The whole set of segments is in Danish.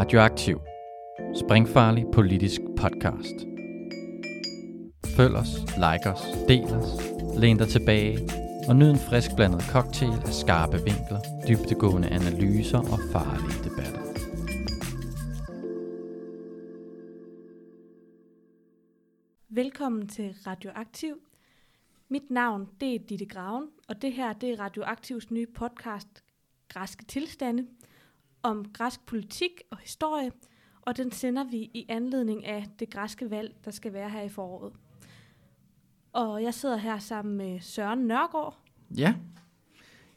Radioaktiv. Springfarlig politisk podcast. Følg os, like os, del os, læn dig tilbage og nyd en frisk blandet cocktail af skarpe vinkler, dybtegående analyser og farlige debatter. Velkommen til Radioaktiv. Mit navn det er Ditte Graven, og det her det er Radioaktivs nye podcast, Græske Tilstande, om græsk politik og historie, og den sender vi i anledning af det græske valg, der skal være her i foråret. Og jeg sidder her sammen med Søren Nørgaard. Ja,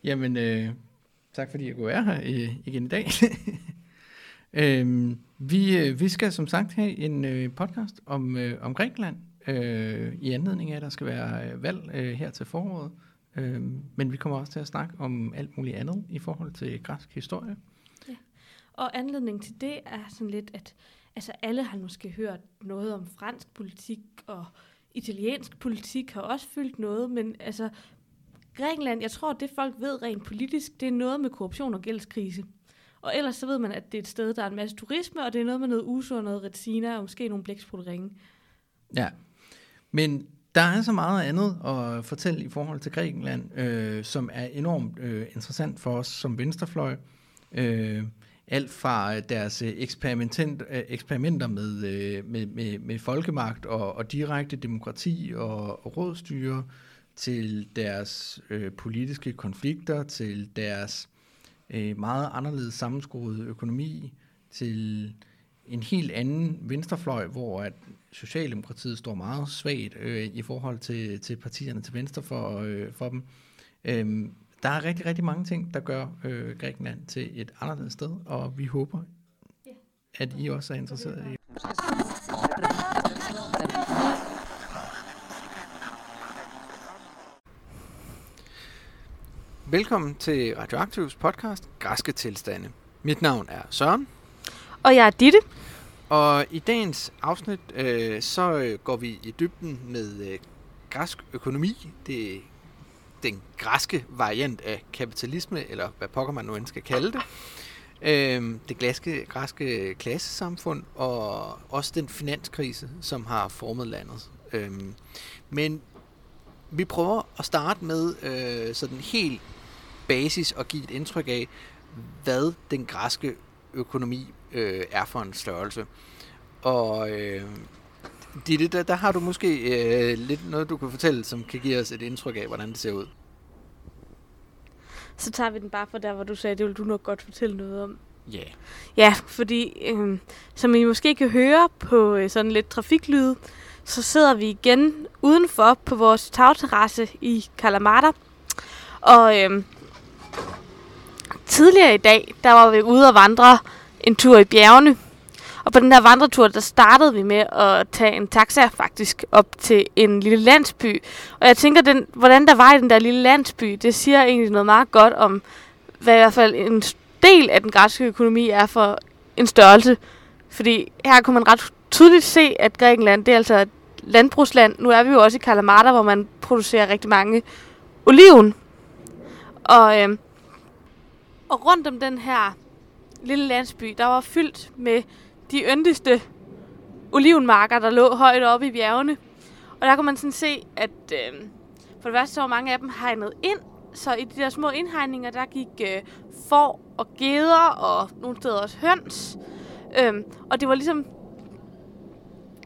jamen øh, tak fordi jeg kunne være her øh, igen i dag. øh, vi, øh, vi skal som sagt have en øh, podcast om, øh, om Grækenland, øh, i anledning af, at der skal være øh, valg øh, her til foråret. Øh, men vi kommer også til at snakke om alt muligt andet i forhold til græsk historie. Og anledningen til det er sådan lidt, at altså alle har måske hørt noget om fransk politik, og italiensk politik har også fyldt noget, men altså Grækenland, jeg tror, det folk ved rent politisk, det er noget med korruption og gældskrise. Og ellers så ved man, at det er et sted, der er en masse turisme, og det er noget med noget uso og noget retina, og måske nogle blæksprutteringe. Ja, men der er så meget andet at fortælle i forhold til Grækenland, øh, som er enormt øh, interessant for os som venstrefløj. Øh, alt fra øh, deres øh, eksperiment, øh, eksperimenter med, med, med, med folkemagt og, og direkte demokrati og, og rådstyre, til deres øh, politiske konflikter, til deres øh, meget anderledes sammenskruede økonomi, til en helt anden venstrefløj, hvor at Socialdemokratiet står meget svagt øh, i forhold til, til partierne til venstre for, øh, for dem. Øhm, der er rigtig, rigtig mange ting, der gør øh, Grækenland til et anderledes sted, og vi håber, at I også er interesseret i. Velkommen til Radioaktivs podcast, Græske Tilstande. Mit navn er Søren. Og jeg er Ditte. Og i dagens afsnit, øh, så øh, går vi i dybden med øh, græsk økonomi. Det den græske variant af kapitalisme, eller hvad pokker man nu end skal kalde det. Øh, det græske, græske klassesamfund, og også den finanskrise, som har formet landet. Øh, men vi prøver at starte med øh, sådan helt basis og give et indtryk af, hvad den græske økonomi øh, er for en størrelse. Og øh, Ditte, der, der har du måske øh, lidt noget, du kan fortælle, som kan give os et indtryk af, hvordan det ser ud. Så tager vi den bare fra der, hvor du sagde, det vil du nok godt fortælle noget om. Ja. Yeah. Ja, fordi øh, som I måske kan høre på øh, sådan lidt trafiklyd, så sidder vi igen udenfor på vores tagterrasse i Kalamata. Og øh, tidligere i dag, der var vi ude og vandre en tur i bjergene. Og på den her vandretur, der startede vi med at tage en taxa faktisk op til en lille landsby. Og jeg tænker, den, hvordan der var i den der lille landsby, det siger egentlig noget meget godt om, hvad i hvert fald en del af den græske økonomi er for en størrelse. Fordi her kunne man ret tydeligt se, at Grækenland, det er altså et landbrugsland. Nu er vi jo også i Kalamata, hvor man producerer rigtig mange oliven. Og, øh, og rundt om den her lille landsby, der var fyldt med de yndigste olivenmarker, der lå højt oppe i bjergene. Og der kunne man sådan se, at øh, for det første så var mange af dem hegnet ind, så i de der små indhegninger, der gik øh, får og geder og nogle steder også høns. Øhm, og det var ligesom,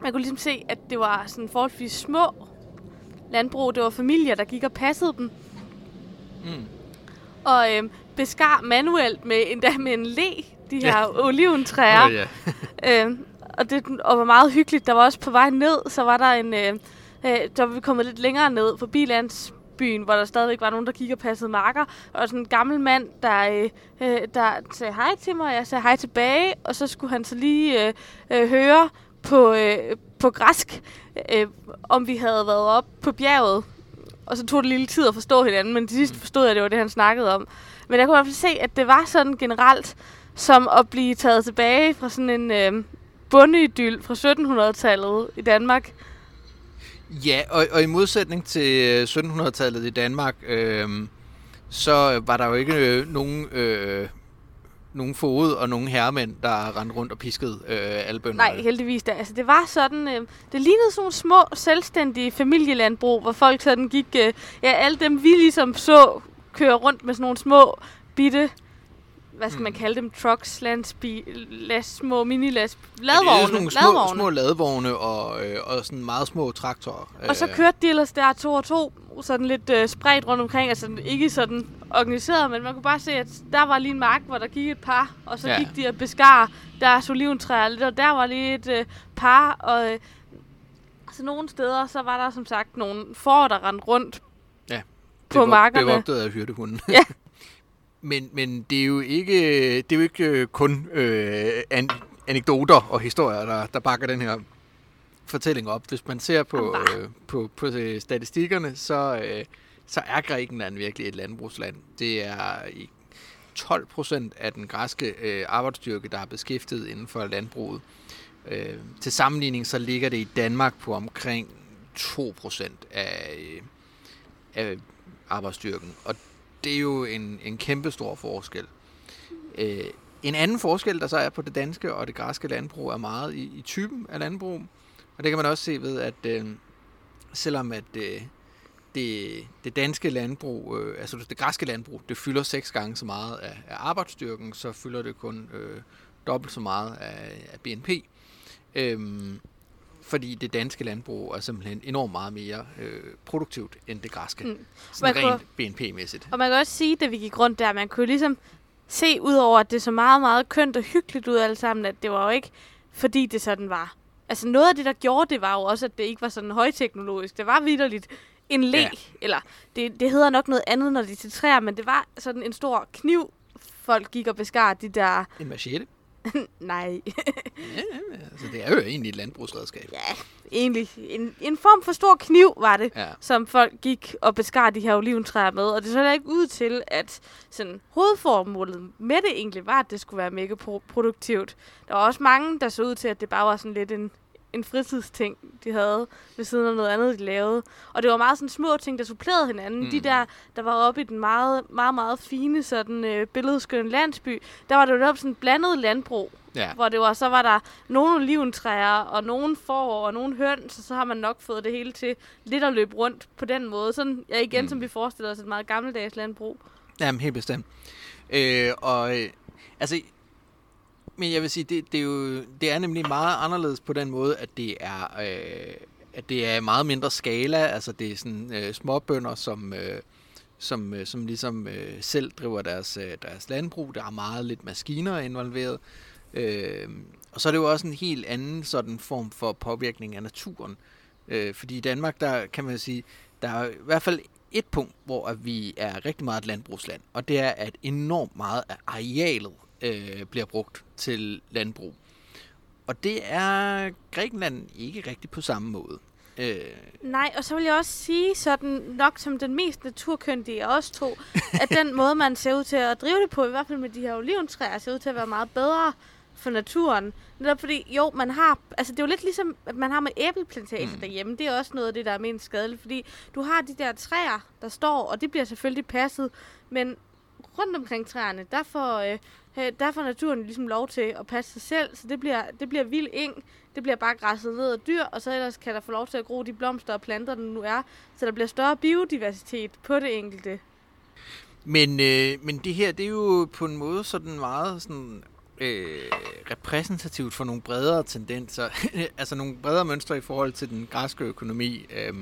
man kunne ligesom se, at det var sådan forholdsvis små landbrug. Det var familier, der gik og passede dem. Mm. Og øhm, beskar manuelt med endda med en le, de her ja. oliventræer. Oh, yeah. Øh, og det og var meget hyggeligt. Der var også på vej ned, så var der en... Øh, øh der var vi kommet lidt længere ned forbi landsbyen, hvor der stadigvæk var nogen, der gik og passede marker. Og sådan en gammel mand, der, øh, øh der sagde hej til mig, og jeg sagde hej tilbage. Og så skulle han så lige øh, øh, høre på, øh, på græsk, øh, om vi havde været op på bjerget. Og så tog det lidt tid at forstå hinanden, men til sidst forstod jeg, at det var det, han snakkede om. Men jeg kunne i hvert fald se, at det var sådan generelt, som at blive taget tilbage fra sådan en øh, bundeidyl fra 1700-tallet i Danmark. Ja, og, og i modsætning til 1700-tallet i Danmark, øh, så var der jo ikke øh, nogen øh, nogle fod og nogle herremænd, der rendte rundt og piskede øh, alle bønderne. Nej, heldigvis da. Altså, det var sådan, øh, det lignede sådan nogle små, selvstændige familielandbrug, hvor folk sådan gik, øh, ja, alle dem vi ligesom så køre rundt med sådan nogle små, bitte, hvad skal mm. man kalde dem, trucks, landsbi, last, små mini-last, ladvogne. Ja, det er nogle små, små ladvogne og, øh, og sådan meget små traktorer. Og så kørte de ellers der to og to, sådan lidt øh, spredt rundt omkring, altså ikke sådan organiseret, men man kunne bare se, at der var lige en mark, hvor der gik et par, og så ja. gik de og beskar deres oliventræer lidt, og der var lige et øh, par, og øh, så nogle steder, så var der som sagt nogle får, der rendte rundt ja, på markerne. Bevogtet af hyrdehunden. Ja. men, men det er jo ikke, det er jo ikke øh, kun øh, an, anekdoter og historier, der, der bakker den her fortælling op. Hvis man ser på, øh, på, på øh, statistikkerne, så, øh, så er Grækenland virkelig et landbrugsland. Det er i 12 procent af den græske øh, arbejdsstyrke, der er beskæftiget inden for landbruget. Øh, til sammenligning så ligger det i Danmark på omkring 2 procent af, øh, af arbejdsstyrken. Og det er jo en, en kæmpe stor forskel. Øh, en anden forskel, der så er på det danske og det græske landbrug, er meget i, i typen af landbrug. Og det kan man også se ved, at øh, selvom at øh, det, det danske landbrug, øh, altså det græske landbrug, det fylder seks gange så meget af, af arbejdsstyrken, så fylder det kun øh, dobbelt så meget af, af BNP. Øhm, fordi det danske landbrug er simpelthen enormt meget mere øh, produktivt end det græske. Mm. Sådan rent BNP-mæssigt. Og man kan også sige, da vi gik rundt der, man kunne ligesom se ud over, at det så meget, meget kønt og hyggeligt ud alt sammen, at det var jo ikke, fordi det sådan var. Altså noget af det, der gjorde det, var jo også, at det ikke var sådan højteknologisk. Det var vidderligt en læ, ja. eller det, det hedder nok noget andet, når de til træer, men det var sådan en stor kniv, folk gik og beskar de der... En machete? Nej. ja, altså det er jo egentlig et landbrugsredskab. Ja, egentlig. En, en form for stor kniv var det, ja. som folk gik og beskar de her oliventræer med. Og det så ikke ud til, at sådan, hovedformålet med det egentlig var, at det skulle være mega produktivt. Der var også mange, der så ud til, at det bare var sådan lidt en, en fritidsting, de havde ved siden af noget andet, de lavede. Og det var meget sådan små ting, der supplerede hinanden. Mm. De der, der var oppe i den meget, meget, meget fine sådan øh, billedskønne landsby, der var det jo sådan blandet landbrug. Ja. Hvor det var, så var der nogle oliventræer, og nogle får, og nogle høns, og så har man nok fået det hele til lidt at løbe rundt på den måde. Sådan, ja, igen, mm. som vi forestiller os, et meget gammeldags landbrug. Jamen, helt bestemt. Øh, og øh, altså, men jeg vil sige, det, det, er jo, det er nemlig meget anderledes på den måde, at det er, øh, at det er meget mindre skala. Altså det er sådan øh, småbønder, som, øh, som, øh, som ligesom øh, selv driver deres, øh, deres landbrug. Der er meget lidt maskiner involveret. Øh, og så er det jo også en helt anden sådan form for påvirkning af naturen. Øh, fordi i Danmark, der kan man sige, der er i hvert fald et punkt, hvor vi er rigtig meget et landbrugsland, og det er, at enormt meget af arealet øh, bliver brugt til landbrug. Og det er Grækenland ikke rigtig på samme måde. Øh. Nej, og så vil jeg også sige, sådan nok som den mest naturkyndige af os to, at den måde, man ser ud til at drive det på, i hvert fald med de her oliventræer, ser ud til at være meget bedre for naturen. Netop fordi, jo, man har, altså det er jo lidt ligesom, at man har med æbleplantage mm. derhjemme. Det er også noget af det, der er mest skadeligt, fordi du har de der træer, der står, og det bliver selvfølgelig passet, men rundt omkring træerne, der får, øh, Øh, der får naturen ligesom lov til at passe sig selv, så det bliver, det bliver vild eng, det bliver bare græsset ned af dyr, og så ellers kan der få lov til at gro de blomster og planter, der nu er, så der bliver større biodiversitet på det enkelte. Men, øh, men det her, det er jo på en måde sådan meget sådan, øh, repræsentativt for nogle bredere tendenser, altså nogle bredere mønstre i forhold til den græske økonomi. Øh,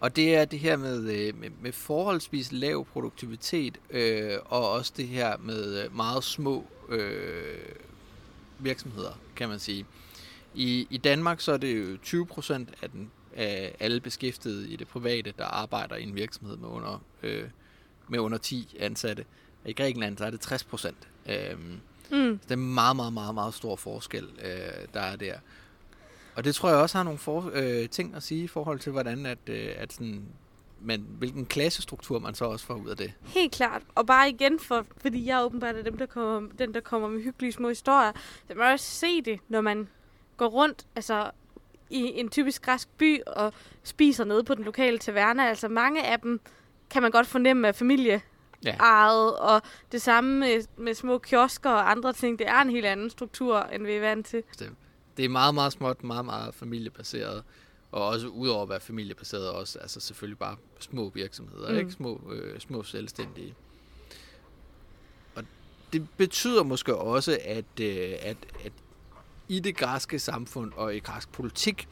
og det er det her med, øh, med, med forholdsvis lav produktivitet, øh, og også det her med øh, meget små øh, virksomheder, kan man sige. I, I Danmark så er det jo 20 procent af, den, af alle beskæftigede i det private, der arbejder i en virksomhed med under, øh, med under 10 ansatte. I Grækenland så er det 60 procent. Øh, mm. det er en meget, meget, meget, meget stor forskel, øh, der er der. Og det tror jeg også har nogle for, øh, ting at sige i forhold til, hvordan at, øh, at sådan, men hvilken klassestruktur man så også får ud af det. Helt klart. Og bare igen, for, fordi jeg er åbenbart er dem, der kommer, den, der kommer med hyggelige små historier. Så man også se det, når man går rundt altså, i en typisk græsk by og spiser nede på den lokale taverne. Altså mange af dem kan man godt fornemme af familie Ja. ejet, og det samme med, med små kiosker og andre ting. Det er en helt anden struktur, end vi er vant til. Det er meget, meget småt, meget, meget familiebaseret. Og også udover at være familiebaseret, også altså selvfølgelig bare små virksomheder, Mm. ikke? Små, øh, små selvstændige. Og det betyder måske også, at, øh, at, at i det græske samfund og i græsk politik,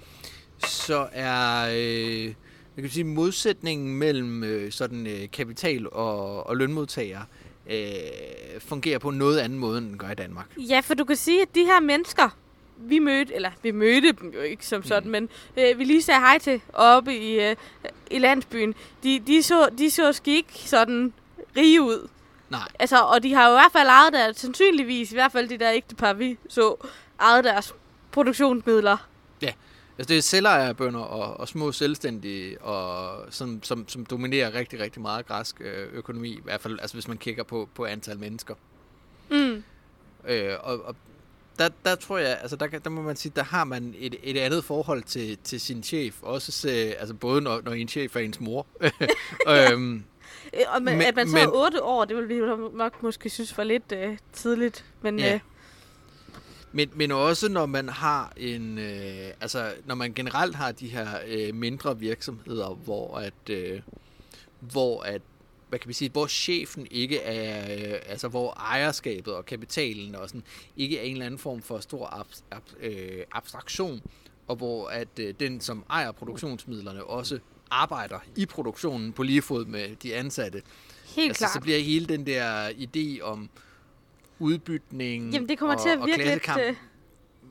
så er øh, jeg kan sige, modsætningen mellem øh, sådan øh, kapital og, og lønmodtagere øh, fungerer på en noget anden måde, end den gør i Danmark. Ja, for du kan sige, at de her mennesker, vi mødte, eller vi mødte dem jo ikke som sådan, mm. men øh, vi lige sagde hej til oppe i, øh, i landsbyen, de, de, så, de så ikke sådan rige ud. Nej. Altså, og de har jo i hvert fald ejet deres, sandsynligvis, i hvert fald de der ægtepar, vi så, ejet deres produktionsmidler. Altså det er selvejerbønder og, og små selvstændige, og, som, som, som dominerer rigtig, rigtig meget græsk øh, økonomi, i hvert fald altså hvis man kigger på, på antal mennesker. Mm. Øh, og, og der, der tror jeg, altså der, der må man sige, der har man et, et andet forhold til, til sin chef, også se, altså både når, når en chef er ens mor. øhm, Øh, Og men, Men- at man så men- er otte år, det vil vi nok måske synes var lidt øh, tidligt. Men Ja. øh, Men, men også når man har en, øh, altså når man generelt har de her øh, mindre virksomheder, hvor at, øh, hvor at, hvad kan vi sige, hvor chefen ikke er, øh, altså hvor ejerskabet og kapitalen og sådan, ikke er en eller anden form for stor ab, ab, øh, abstraktion, og hvor at øh, den, som ejer produktionsmidlerne, også arbejder i produktionen på lige fod med de ansatte. helt altså, klart. så bliver hele den der idé om udbytning Jamen, det kommer og, til at virke lidt, øh,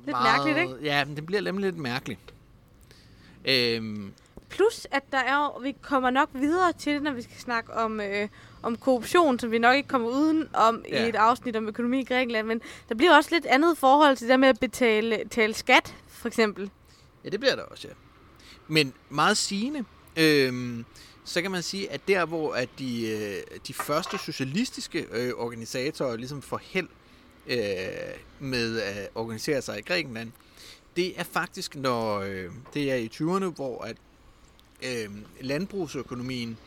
lidt mærkeligt, ikke? Ja, men det bliver nemlig lidt mærkeligt. Øhm, Plus, at der er, vi kommer nok videre til det, når vi skal snakke om, øh, om korruption, som vi nok ikke kommer uden om ja. I et afsnit om økonomi i Grækenland. Men der bliver også lidt andet forhold til det der med at betale, betale skat, for eksempel. ja, det bliver der også, ja. Men meget sigende, øhm, så kan man sige, at der, hvor at de, øh, de første socialistiske øh, organisatorer ligesom får held øh, med at organisere sig i Grækenland, det er faktisk, når øh, det er i 20'erne, hvor at øh, landbrugsøkonomien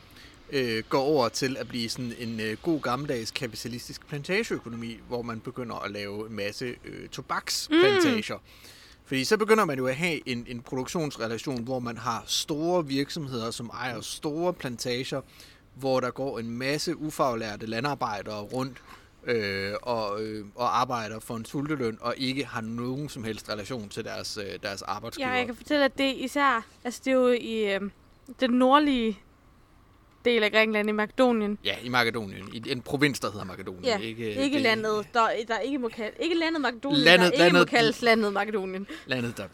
øh, går over til at blive sådan en øh, god gammeldags kapitalistisk plantageøkonomi, hvor man begynder at lave en masse øh, tobaksplantager. Mm. Fordi så begynder man jo at have en, en produktionsrelation, hvor man har store virksomheder, som ejer store plantager, hvor der går en masse ufaglærte landarbejdere rundt øh, og, øh, og arbejder for en sulteløn, og ikke har nogen som helst relation til deres, øh, deres arbejdsgiver. Ja, jeg kan fortælle, at det især, altså det er jo i øh, den nordlige del af Grækenland i Makedonien. Ja, i Makedonien. I en provins, der hedder Makedonien. Ja, ikke, Ikke det- landet, der, der ikke må kalde, ikke landet Makedonien, Landet- der ikke landet- må kaldes landet Makedonien. Landet, der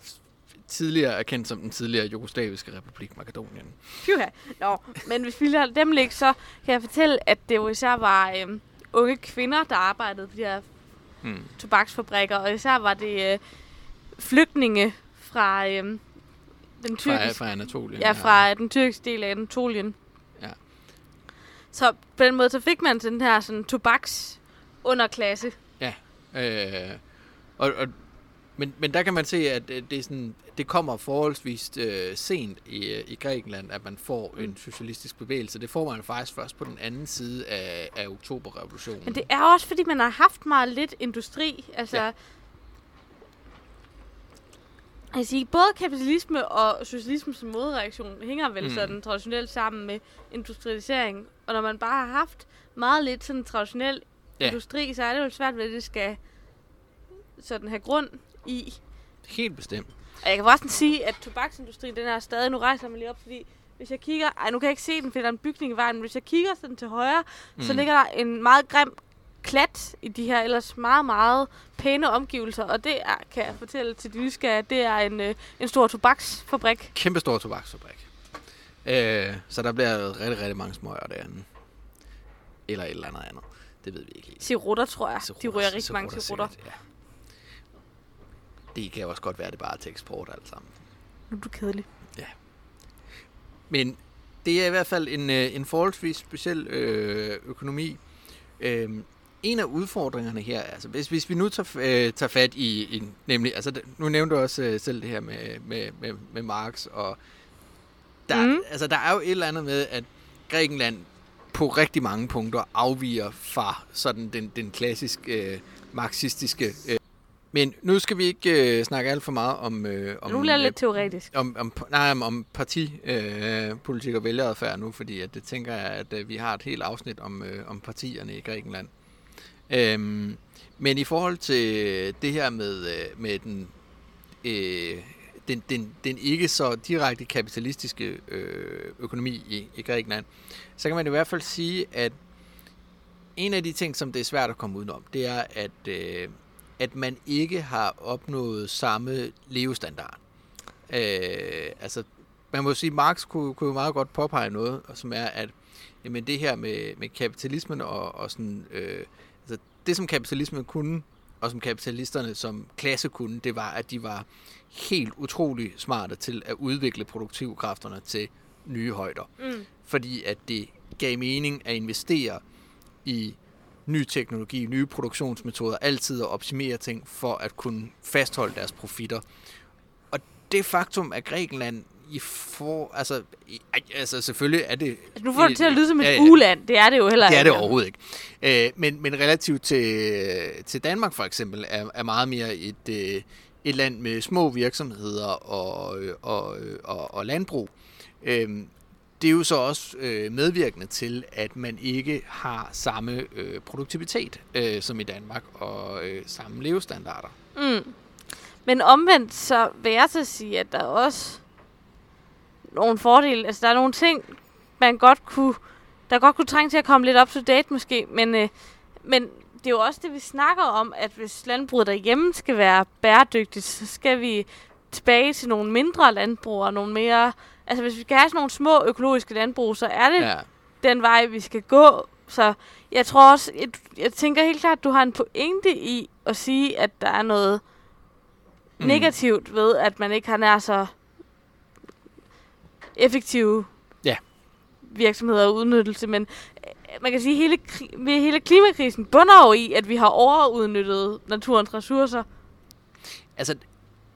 tidligere er kendt som den tidligere jugoslaviske republik Makedonien. Pyha. Nå, men hvis vi lader dem ligge, så kan jeg fortælle, at det jo især var øhm, unge kvinder, der arbejdede på de her Hmm. tobaksfabrikker, og især var det øh, flygtninge fra øhm, den Fra, tyrkiske, fra Anatolien. ja, fra den tyrkiske del af Anatolien. Ja. Så på den måde, så fik man den her sådan tobaks underklasse. Øh, og, og, men, men der kan man se, at øh, det, er sådan, det kommer forholdsvis øh, sent i, øh, i Grækenland, at man får en socialistisk bevægelse. Det får man faktisk først på den anden side af, af oktoberrevolutionen. Men det er også, fordi man har haft meget lidt industri. Altså, Ja. Siger, både kapitalisme og socialisme som modreaktion hænger vel Mm. sådan traditionelt sammen med industrialisering. Og når man bare har haft meget lidt sådan traditionel Ja. industri, så er det jo svært ved, at det skal sådan have grund i. Helt bestemt. Og jeg kan forresten sige, at tobaksindustrien, den er stadig, nu rejser mig lige op, fordi hvis jeg kigger, ej nu kan jeg ikke se den, fordi der er en bygning i vejen, men hvis jeg kigger sådan til højre, mm. så ligger der en meget grim klat i de her ellers meget, meget pæne omgivelser, og det er, kan jeg fortælle til de nysgerrige, det er en, øh, en stor tobaksfabrik. Kæmpe stor tobaksfabrik. Øh, så der bliver rigtig, rigtig mange smøger derinde. Eller et eller andet andet. Det ved vi ikke helt. Cirutter, tror jeg. Cirutter, de ryger rigtig mange sikkert, Ja. Det kan også godt være, det bare er til eksport alt sammen. Nu er du kedelig. Men det er i hvert fald en, øh, en forholdsvis speciel øh, økonomi. Øhm, en af udfordringerne her, altså hvis, hvis vi nu tager, øh, tager fat i, i nemlig, altså nu nævnte du også øh, selv det her med, med, med, med Marx, og der, mm. Altså, der er jo et eller andet med, at Grækenland på rigtig mange punkter afviger fra sådan den, den klassiske øh, marxistiske øh, men nu skal vi ikke øh, snakke alt for meget om... Øh, om nu bliver det lidt teoretisk. Om, om, nej, om partipolitik øh, og vælgeradfærd nu, fordi at det tænker jeg, at øh, vi har et helt afsnit om, øh, om partierne i Grækenland. Øhm, men i forhold til det her med, øh, med den, øh, den, den, den ikke så direkte kapitalistiske øh, økonomi i, i Grækenland, så kan man i hvert fald sige, at en af de ting, som det er svært at komme udenom, det er, at øh, at man ikke har opnået samme levestandard. Øh, altså, man må sige, at Marx kunne, kunne meget godt påpege noget, som er, at jamen, det her med, med kapitalismen og, og sådan, øh, det som kapitalismen kunne, og som kapitalisterne som klasse kunne, det var, at de var helt utrolig smarte til at udvikle produktivkræfterne til nye højder. Mm. Fordi at det gav mening at investere i ny teknologi, nye produktionsmetoder, altid at optimere ting for at kunne fastholde deres profitter. Og det faktum, at Grækenland i for, altså, i, altså selvfølgelig er det... Altså, nu får det til at lyde som et ja, ja, uland, det er det jo heller ikke. Det er det overhovedet ikke. Øh, men, men relativt til, til Danmark for eksempel, er, er meget mere et, øh, et land med små virksomheder og, og, og, og landbrug. Øh, det er jo så også øh, medvirkende til, at man ikke har samme øh, produktivitet øh, som i Danmark og øh, samme levestandarder. Mm. Men omvendt så vil jeg så sige, at der er også nogle fordele. Altså der er nogle ting, man godt kunne, der godt kunne trænge til at komme lidt up to date måske, men, øh, men det er jo også det, vi snakker om, at hvis landbruget derhjemme skal være bæredygtigt, så skal vi tilbage til nogle mindre landbrug og nogle mere Altså, hvis vi skal have sådan nogle små økologiske landbrug, så er det ja. den vej, vi skal gå. Så jeg tror også, jeg, jeg tænker helt klart, at du har en pointe i at sige, at der er noget mm. negativt ved, at man ikke har nær så effektive ja. virksomheder og udnyttelse. Men øh, man kan sige, at hele, hele klimakrisen bunder jo i, at vi har overudnyttet naturens ressourcer. Altså,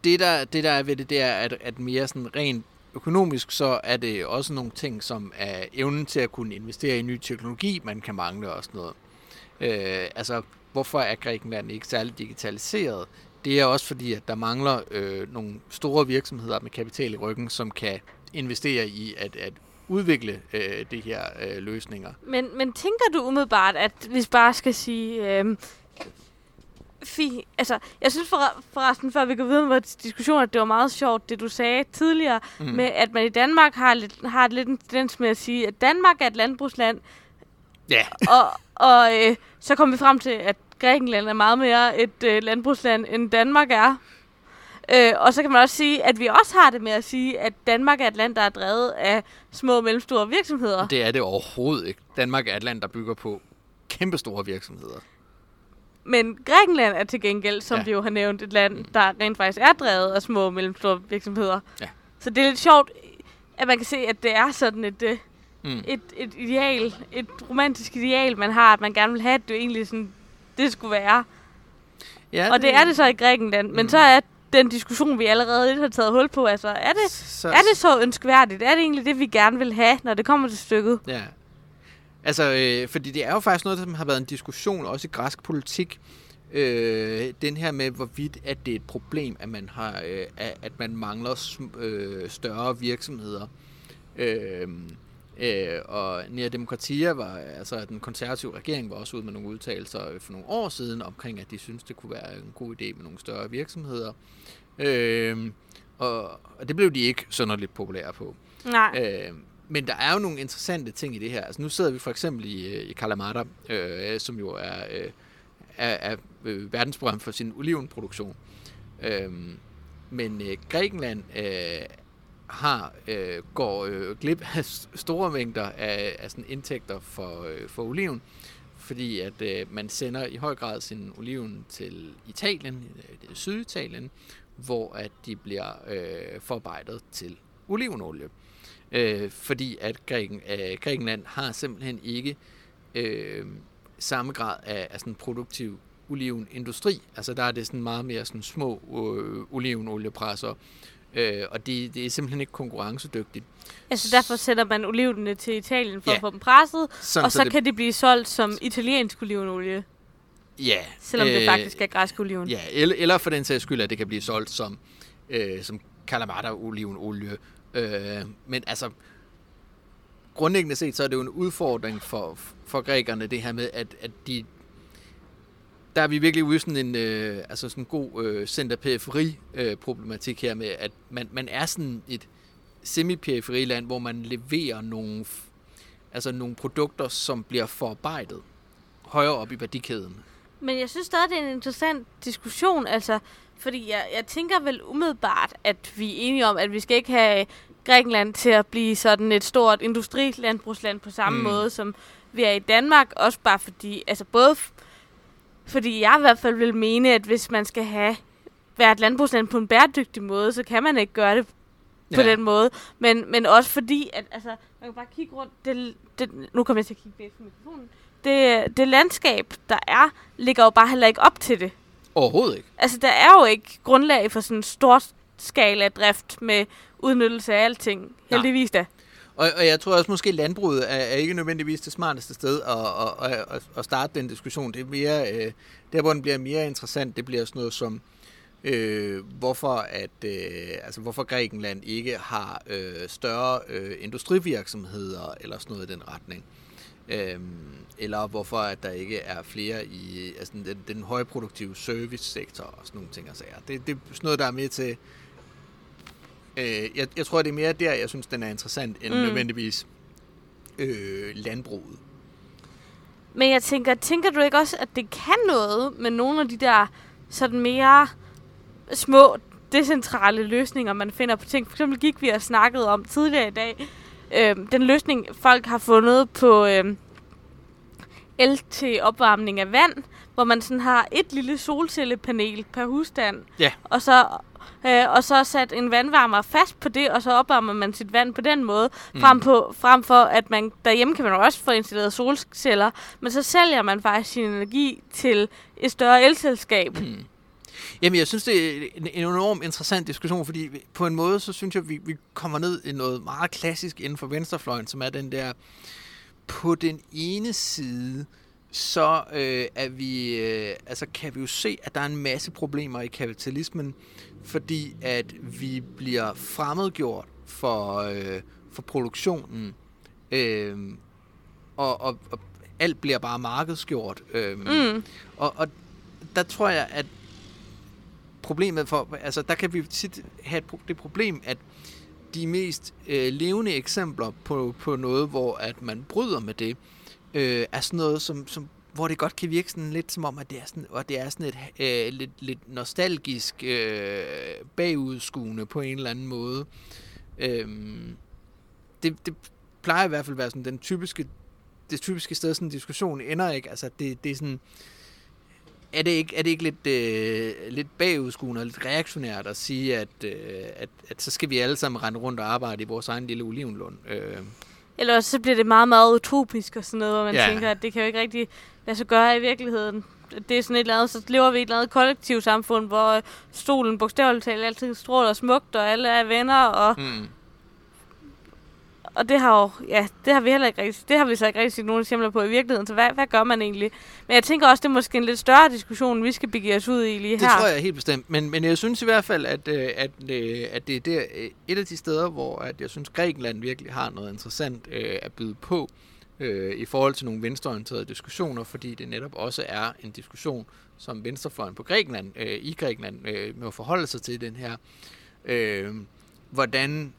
det der, det der er ved det, det er, at, at mere sådan rent økonomisk, så er det også nogle ting, som er evnen til at kunne investere i ny teknologi, man kan mangle og sådan noget. Øh, altså, hvorfor er Grækenland ikke særligt digitaliseret? Det er også fordi, at der mangler øh, nogle store virksomheder med kapital i ryggen, som kan investere i at, at udvikle øh, de her øh, løsninger. Men, men tænker du umiddelbart, at hvis bare skal sige, øh, fint. Altså, jeg synes for, forresten, før vi går videre med vores diskussion, at det var meget sjovt, det du sagde tidligere, mm. med at man i Danmark har, lidt, har lidt en tendens med at sige, at Danmark er et landbrugsland. Ja. Yeah. og og øh, så kom vi frem til, at Grækenland er meget mere et øh, landbrugsland, end Danmark er. Øh, og så kan man også sige, at vi også har det med at sige, at Danmark er et land, der er drevet af små og mellemstore virksomheder. Det er det overhovedet ikke. Danmark er et land, der bygger på kæmpestore virksomheder. Men Grækenland er til gengæld, som ja. vi jo har nævnt, et land, der rent faktisk er drevet af små og mellemstore virksomheder. Ja. Så det er lidt sjovt, at man kan se, at det er sådan et, øh, mm. et, et ideal, et romantisk ideal, man har, at man gerne vil have, at det egentlig sådan, det skulle være. Ja, og det, det er det så i Grækenland. Mm. Men så er den diskussion, vi allerede lidt har taget hul på, altså, er det så, er det så ønskværdigt? Er det egentlig det, vi gerne vil have, når det kommer til stykket? Ja, Altså, øh, fordi det er jo faktisk noget, som har været en diskussion, også i græsk politik, øh, den her med, hvorvidt at det er et problem, at man, har, øh, at man mangler øh, større virksomheder. Øh, øh, og Nea Demokratia var, altså den konservative regering var også ude med nogle udtalelser for nogle år siden omkring, at de synes det kunne være en god idé med nogle større virksomheder. Øh, og, og det blev de ikke sønderligt populære på. Nej. Øh, men der er jo nogle interessante ting i det her. Altså, nu sidder vi for eksempel i, øh, i Kalamata, øh, som jo er, øh, er, er øh, verdensberømt for sin olivenproduktion. Øh, men øh, Grækenland øh, har øh, går øh, glip af store mængder af, af sådan indtægter for, øh, for oliven, fordi at øh, man sender i høj grad sin oliven til Italien, øh, det er Syditalien, hvor at de bliver øh, forarbejdet til olivenolie øh, fordi at Græken, øh, Grækenland har simpelthen ikke øh, samme grad af, af sådan produktiv olivenindustri. Altså der er det sådan meget mere sådan små øh, olivenoliepresser, Øh, og det, det er simpelthen ikke konkurrencedygtigt. Altså derfor sætter man olivenene til Italien for Ja. at få dem presset, Sådan, og så kan det blive solgt som italiensk olivenolie, Ja. selvom øh, det faktisk er græsk oliven. Ja, eller, eller for den sags skyld, at det kan blive solgt som, øh, som Kalamata-olivenolie. Øh, men altså, grundlæggende set, så er det jo en udfordring for, for grækerne, det her med, at, at de der er vi virkelig ude i sådan en øh, altså sådan god øh, center-periferi øh, problematik her med, at man, man er sådan et semi-periferiland, hvor man leverer nogle, altså nogle produkter, som bliver forarbejdet højere op i værdikæden. Men jeg synes stadig, det er en interessant diskussion, altså, fordi jeg, jeg tænker vel umiddelbart, at vi er enige om, at vi skal ikke have Grækenland til at blive sådan et stort industrilandbrugsland på samme Mm. måde, som vi er i Danmark, også bare fordi, altså både fordi jeg i hvert fald vil mene, at hvis man skal have være et landbrugsland på en bæredygtig måde, så kan man ikke gøre det på Ja. den måde. Men, men også fordi, at altså, man kan bare kigge rundt, det, det, nu kommer jeg til at kigge væk fra mikrofonen, det, det landskab, der er, ligger jo bare heller ikke op til det. Overhovedet ikke. Altså, der er jo ikke grundlag for sådan en stor skala drift med udnyttelse af alting. Heldigvis da. Og, og jeg tror også måske, at landbruget er, er ikke nødvendigvis det smarteste sted at, at, at, at, at starte den diskussion. Det er mere, øh, der hvor den bliver mere interessant, det bliver sådan noget som, øh, hvorfor, at, øh, altså, hvorfor Grækenland ikke har øh, større øh, industrivirksomheder eller sådan noget i den retning. Øhm, eller hvorfor at der ikke er flere i altså den, den højproduktive servicesektor og sådan nogle ting og sager. Det, det er sådan noget, der er med til... Øh, jeg, jeg tror, det er mere der, jeg synes, den er interessant, end mm. Nødvendigvis øh, landbruget. Men jeg tænker, tænker du ikke også, at det kan noget med nogle af de der sådan mere små decentrale løsninger, man finder på ting? For eksempel gik vi og snakkede om tidligere i dag, øh, den løsning, folk har fundet på øh, el til opvarmning af vand, hvor man sådan har et lille solcellepanel per husstand, Ja. og så øh, og så sat en vandvarmer fast på det, og så opvarmer man sit vand på den måde, mm. frem, på, frem for at man derhjemme kan man jo også få installeret solceller, men så sælger man faktisk sin energi til et større elselskab. Mm. Jamen, jeg synes, det er en en enormt interessant diskussion, fordi på en måde, så synes jeg, vi, vi kommer ned i noget meget klassisk inden for venstrefløjen, som er den der, på den ene side, så øh, er vi, øh, altså kan vi jo se, at der er en masse problemer i kapitalismen, fordi at vi bliver fremmedgjort for, øh, for produktionen, øh, og, og, og alt bliver bare markedsgjort. Øh, Mm. og, og der tror jeg, at problemet for, altså der kan vi tit have det problem, at de mest øh, levende eksempler på, på noget, hvor at man bryder med det, øh, er sådan noget, som, som, hvor det godt kan virke sådan lidt som om, at det er sådan, og det er sådan et øh, lidt, lidt nostalgisk øh, bagudskuende på en eller anden måde. Øh, det, det plejer i hvert fald at være sådan den typiske det typiske sted, sådan en diskussion ender ikke. Altså, det, det er sådan... Er det ikke, er det ikke lidt, øh, lidt bagudskuende og lidt reaktionært at sige, at, øh, at, at så skal vi alle sammen rende rundt og arbejde i vores egen lille olivenlund? Øh, eller så bliver det meget, meget utopisk og sådan noget, hvor man Ja. tænker, at det kan jo ikke rigtig lade sig gøre i virkeligheden. Det er sådan et eller andet, så lever vi i et eller andet kollektivt samfund, hvor stolen bogstaveligt talt altid stråler smukt, og alle er venner, og, hmm. Og det har jo, ja, det har vi heller ikke rigtig, det har vi så ikke rigtig set nogen eksempler på i virkeligheden, så hvad, hvad gør man egentlig? Men jeg tænker også, det er måske en lidt større diskussion, vi skal begive os ud i lige Det her. tror jeg helt bestemt. Men, men jeg synes i hvert fald, at, øh, at, øh, at det er der, øh, et af de steder, hvor at jeg synes, Grækenland virkelig har noget interessant øh, at byde på øh, i forhold til nogle venstreorienterede diskussioner, fordi det netop også er en diskussion, som venstrefløjen på Grækenland, øh, i Grækenland øh, må forholde sig til den her. Øh, hvordan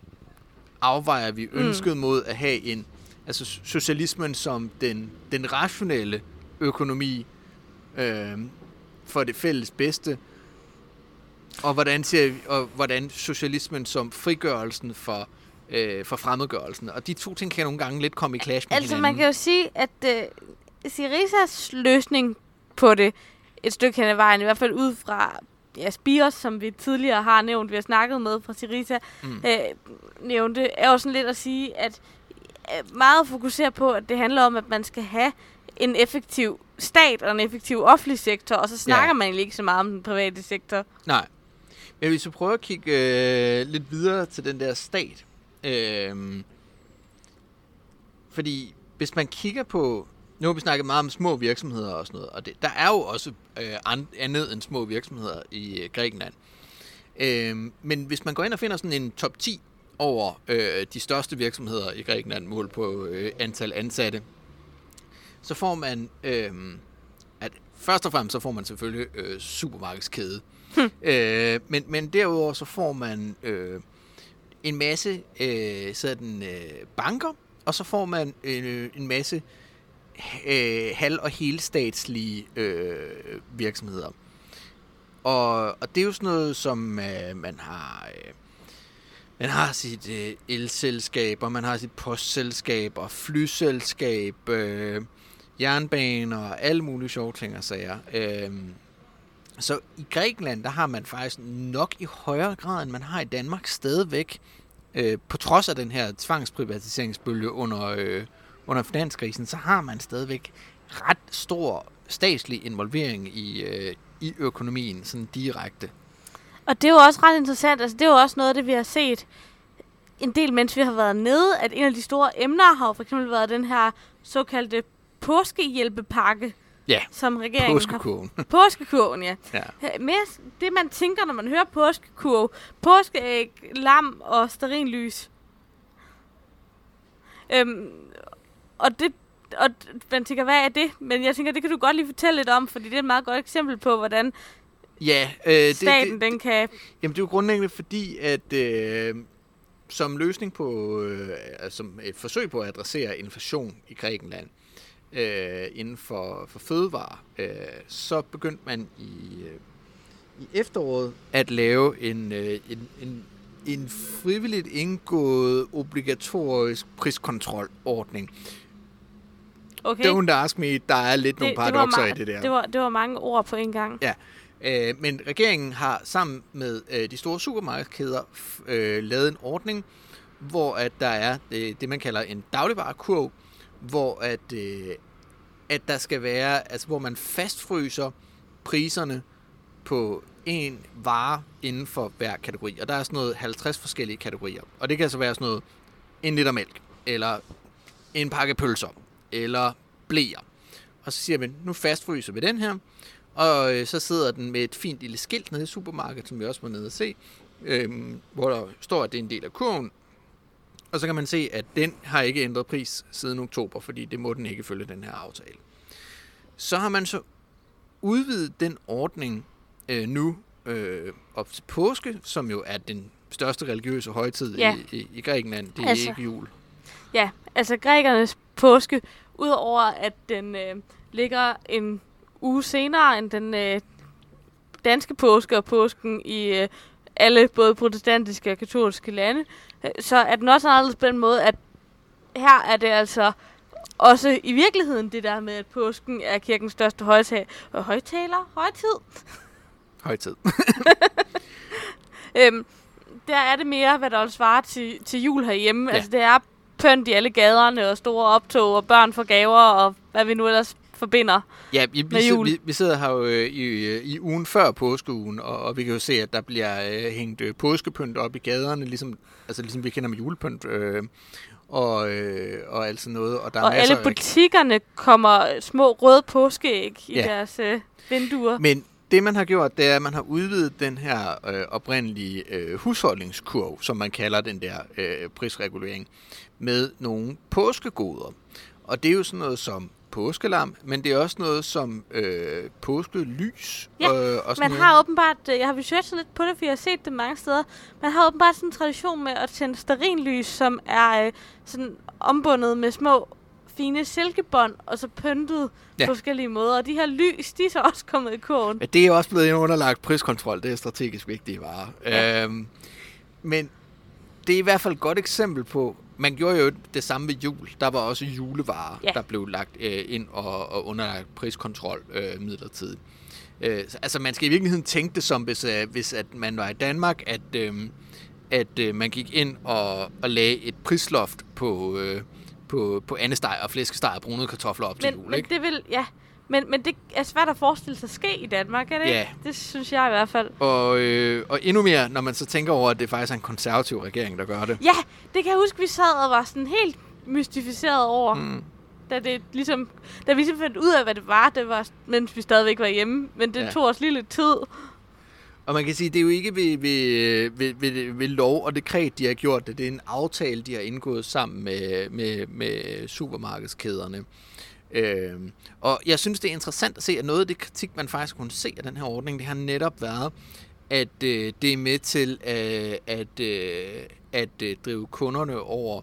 afvejer vi ønsket mm. mod at have en altså so- socialismen som den, den rationelle økonomi øh, for det fælles bedste, og hvordan, ser vi, og hvordan socialismen som frigørelsen for, øh, for fremmedgørelsen. Og de to ting kan nogle gange lidt komme i clash med Altså, hinanden. man kan jo sige, at øh, Sirisas løsning på det, et stykke hen ad vejen, i hvert fald ud fra ja, Spiros, som vi tidligere har nævnt, vi har snakket med fra Sirisa, Mm. øh, nævnte, er jo sådan lidt at sige, at øh, meget fokuserer på, at det handler om, at man skal have en effektiv stat og en effektiv offentlig sektor, og så snakker Ja. man egentlig ikke så meget om den private sektor. Nej. Men hvis vi prøver at kigge øh, lidt videre til den der stat. Øh, fordi hvis man kigger på... Nu har vi snakket meget om små virksomheder og sådan noget, og det, der er jo også øh, an- andet end små virksomheder i øh, Grækenland. Øh, men hvis man går ind og finder sådan en top 10 over øh, de største virksomheder i Grækenland, målt på øh, antal ansatte, så får man... Øh, at først og fremmest så får man selvfølgelig øh, supermarkedskæde. Hm. Øh, men, men derudover så får man øh, en masse øh, sådan, øh, banker, og så får man øh, en masse øh, halv- og helstatslige øh, virksomheder. Og, og det er jo sådan noget, som øh, man har... Øh, man har sit øh, elselskab, og man har sit postselskab, og flyselskab, øh, jernbaner og alle mulige sjove ting og sager. Øh, så i Grækenland, der har man faktisk nok i højere grad, end man har i Danmark stadigvæk, øh, på trods af den her tvangsprivatiseringsbølge under, øh, under finanskrisen, så har man stadigvæk ret stor statslig involvering i, øh, i økonomien, sådan direkte. Og det er jo også ret interessant. Altså, det er jo også noget af det, vi har set en del, mens vi har været nede, at en af de store emner har jo for eksempel været den her såkaldte påskehjælpepakke, Ja, som regeringen påskekurven. har... Påskekurven, ja. ja. Mere det, man tænker, når man hører påskekurv. Påskeæg, lam og sterinlys. Øhm, og det, og man tænker, hvad er det? Men jeg tænker, det kan du godt lige fortælle lidt om, fordi det er et meget godt eksempel på, hvordan Ja, øh, det, staten det, den kan... Jamen, det er jo grundlæggende fordi, at øh, som løsning på, øh, altså som et forsøg på at adressere inflation i Grækenland øh, inden for, for fødevare, øh, så begyndte man i, øh, i efteråret at lave en, øh, en, en, en frivilligt indgået obligatorisk priskontrolordning. Okay. Don't ask me, der er lidt nogle paradoxer i det der. Det var, det var mange ord på en gang. Ja, øh, men regeringen har sammen med øh, de store supermarkedskæder øh, lavet en ordning, hvor at der er øh, det, man kalder en dagligvarekurv, hvor at, øh, at der skal være, altså hvor man fastfryser priserne på en vare inden for hver kategori. Og der er sådan noget 50 forskellige kategorier. Og det kan altså være sådan noget, en liter mælk, eller en pakke pølser, eller blæer. Og så siger man, nu fastfryser vi den her, og øh, så sidder den med et fint lille skilt nede i supermarkedet, som vi også var nede at se, øh, hvor der står, at det er en del af kurven. Og så kan man se, at den har ikke ændret pris siden oktober, fordi det må den ikke følge den her aftale. Så har man så udvidet den ordning øh, nu øh, op til påske, som jo er den største religiøse højtid Ja. i, i, i Grækenland. Det er Altså. ikke jul. Ja, altså grækernes påske, udover at den øh, ligger en uge senere end den øh, danske påske og påsken i øh, alle både protestantiske og katolske lande, øh, så er den også anderledes på den måde, at her er det altså også i virkeligheden det der med, at påsken er kirkens største højtaler, højtaler, højtid. Højtid. Øhm, der er det mere, hvad der vil svare til, til jul herhjemme. Ja. Altså, det er pynt i alle gaderne, og store optog, og børn får gaver, og hvad vi nu ellers forbinder. Ja, vi, vi, Med sidder, jul. vi, vi sidder her jo øh, i, øh, i ugen før påskeugen, og, og vi kan jo se, at der bliver øh, hængt øh, påskepynt op i gaderne, ligesom, altså ligesom vi kender med julepynt, øh, og, øh, og alt sådan noget. Og, der er og alle af- butikkerne kommer små røde påskeæg i Ja. deres øh, vinduer. Men det, man har gjort, det er, at man har udvidet den her øh, oprindelige øh, husholdningskurv, som man kalder den der øh, prisregulering, med nogle påskegoder. Og det er jo sådan noget som påskelam, men det er også noget som øh, påskelys. Ja, øh, og Man noget. har åbenbart, øh, jeg har researchet lidt på det, for jeg har set det mange steder, man har åbenbart sådan en tradition med at tænde sterinlys, som er øh, sådan ombundet med små fine silkebånd, og så pyntet Ja. på forskellige måder. Og de her lys, de er så også kommet i kurven. Ja, det er også blevet en underlagt priskontrol. Det er strategisk vigtige varer. Ja. Øhm, men det er i hvert fald et godt eksempel på, man gjorde jo det samme ved jul. Der var også julevarer, Ja. der blev lagt øh, ind og, og underlagt priskontrol øh, midlertidigt. Øh, så- altså man skal i virkeligheden tænke det som, hvis, øh, hvis at man var i Danmark, at, øh, at øh, man gik ind og, og lagde et prisloft på, øh, på, på andesteg og flæskesteg og brunede kartofler op til Men, jul. men Ikke? det vil, ja, Men, men det er svært at forestille sig ske i Danmark, er det Ja. ikke? Det synes jeg i hvert fald. Og, øh, og endnu mere, når man så tænker over, at det faktisk er en konservativ regering, der gør det. Ja, det kan jeg huske, vi sad og var sådan helt mystificeret over. Mm. Da, det ligesom, da vi ligesom fandt ud af, hvad det var, det var, mens vi stadigvæk var hjemme. Men det ja. tog os lige lidt tid. Og man kan sige, det er jo ikke ved, ved, ved, ved, ved lov og dekret, de har gjort det. Det er en aftale, de har indgået sammen med, med, med supermarkedskæderne. Øhm, og jeg synes, det er interessant at se, at noget af det kritik, man faktisk kunne se af den her ordning, det har netop været, at øh, det er med til øh, at, øh, at øh, drive kunderne over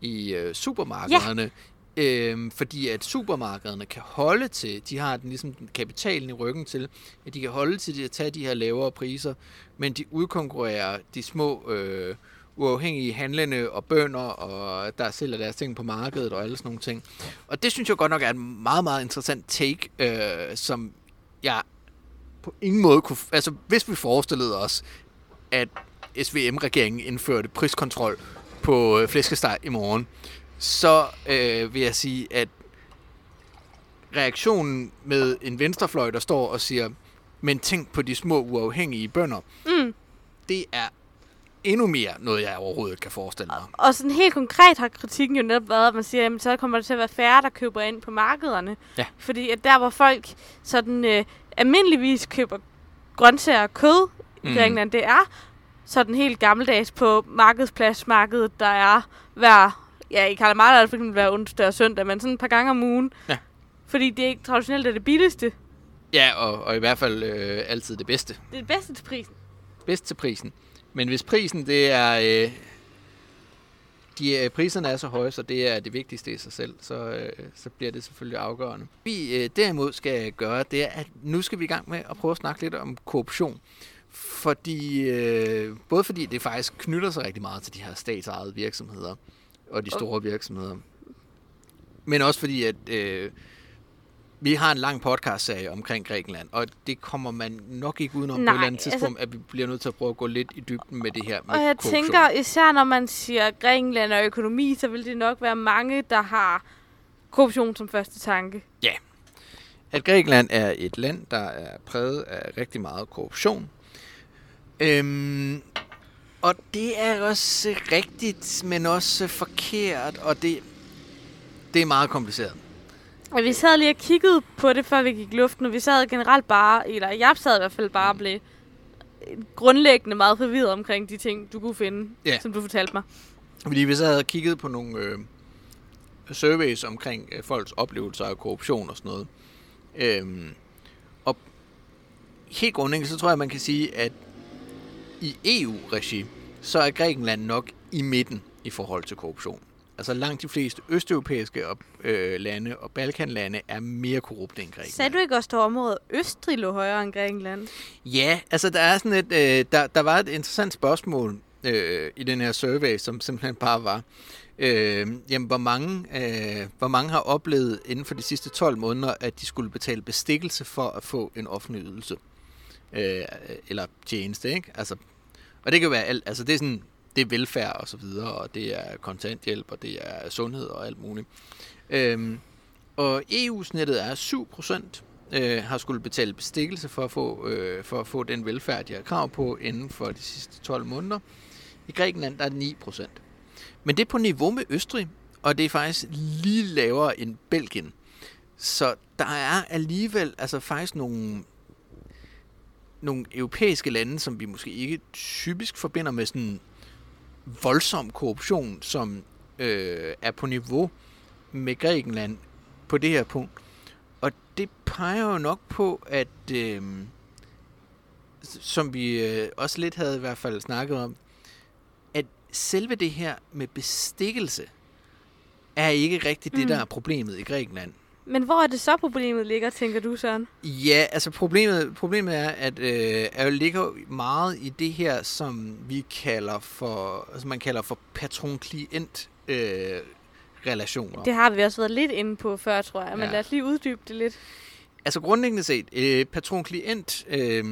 i øh, supermarkederne. Øhm, fordi at supermarkederne kan holde til, de har den, ligesom kapitalen i ryggen til, at de kan holde til at tage de her lavere priser, men de udkonkurrerer de små øh, uafhængige handlende og bønder, og der sælger deres ting på markedet og alle sådan nogle ting. Og det synes jeg godt nok er en meget, meget interessant take, øh, som jeg på ingen måde kunne... Altså, hvis vi forestillede os, at SVM-regeringen indførte priskontrol på øh, flæskesteg i morgen, så øh, vil jeg sige, at reaktionen med en venstrefløj, der står og siger, men tænk på de små uafhængige bønder, Mm. det er endnu mere noget, jeg overhovedet kan forestille mig. Og sådan helt konkret har kritikken jo netop været, at man siger, at så kommer der til at være færre, der køber ind på markederne. Ja. Fordi at der, hvor folk sådan øh, almindeligvis køber grøntsager og kød i Mm. Det er sådan helt gammeldags på markedspladsmarkedet, der er hver, ja i Kalamata er det for eksempel hver onsdag og søndag, men sådan et par gange om ugen. Ja. Fordi det er ikke traditionelt er det billigste. Ja, og, og i hvert fald øh, altid det bedste. Det er det bedste til prisen. Bedst til prisen. Men hvis prisen, det er... Øh, de, øh, priserne er så høje, så det er det vigtigste i sig selv, så, øh, så bliver det selvfølgelig afgørende. Vi øh, derimod skal gøre, det er, at nu skal vi i gang med at prøve at snakke lidt om korruption. Fordi, øh, både fordi det faktisk knytter sig rigtig meget til de her statsejede virksomheder og de store virksomheder. Men også fordi, at øh, vi har en lang podcast-serie omkring Grækenland, og det kommer man nok ikke udenom Nej, på et eller andet altså- tidspunkt, at vi bliver nødt til at prøve at gå lidt i dybden med det her med Og jeg korruption. tænker, især når man siger Grækenland og økonomi, så vil det nok være mange, der har korruption som første tanke. at Grækenland er et land, der er præget af rigtig meget korruption. Øhm, og det er også rigtigt, men også forkert, og det, det er meget kompliceret. Og vi sad lige og kiggede på det, før vi gik i luften, og vi sad generelt bare, eller jeg sad i hvert fald bare og blev grundlæggende meget forvirret omkring de ting, du kunne finde, Ja. som du fortalte mig. Fordi hvis jeg havde kigget på nogle øh, surveys omkring øh, folks oplevelser af korruption og sådan noget, øhm, og helt grundlæggende, så tror jeg, man kan sige, at i EU-regi, så er Grækenland nok i midten i forhold til korruption. Altså langt de fleste østeuropæiske op, øh, lande og Balkanlande er mere korrupte end Grækenland. Sagde du ikke også, at området Østrig lå højere end Grækenland? Ja, altså der er sådan et, øh, der, der var et interessant spørgsmål øh, i den her survey, som simpelthen bare var, øh, jamen, hvor mange, øh, hvor mange har oplevet inden for de sidste 12 måneder, at de skulle betale bestikkelse for at få en offentlig ydelse. Øh, eller tjeneste, ikke? Altså, og det kan være alt, altså det er sådan, det er velfærd og så videre, og det er kontanthjælp, og det er sundhed og alt muligt. Øhm, og EU-snittet er 7%, øh, har skulle betale bestikkelse for at, få, øh, for at få den velfærd, de har krav på inden for de sidste 12 måneder. I Grækenland der er det 9%. Men det er på niveau med Østrig, og det er faktisk lige lavere end Belgien. Så der er alligevel altså faktisk nogle, nogle europæiske lande, som vi måske ikke typisk forbinder med sådan voldsom korruption, som øh, er på niveau med Grækenland på det her punkt. Og det peger jo nok på, at øh, som vi øh, også lidt havde i hvert fald snakket om, at selve det her med bestikkelse er ikke rigtigt det, Mm. der er problemet i Grækenland. Men hvor er det så problemet ligger, tænker du, Søren? Ja, altså problemet, problemet er, at øh, er jo ligger meget i det her, som vi kalder for, altså man kalder for patron-klient øh, relationer. Det har vi også været lidt inde på før, tror jeg. Men Ja. lad os lige uddybe det lidt. Altså grundlæggende set, øh, patron-klient, øh,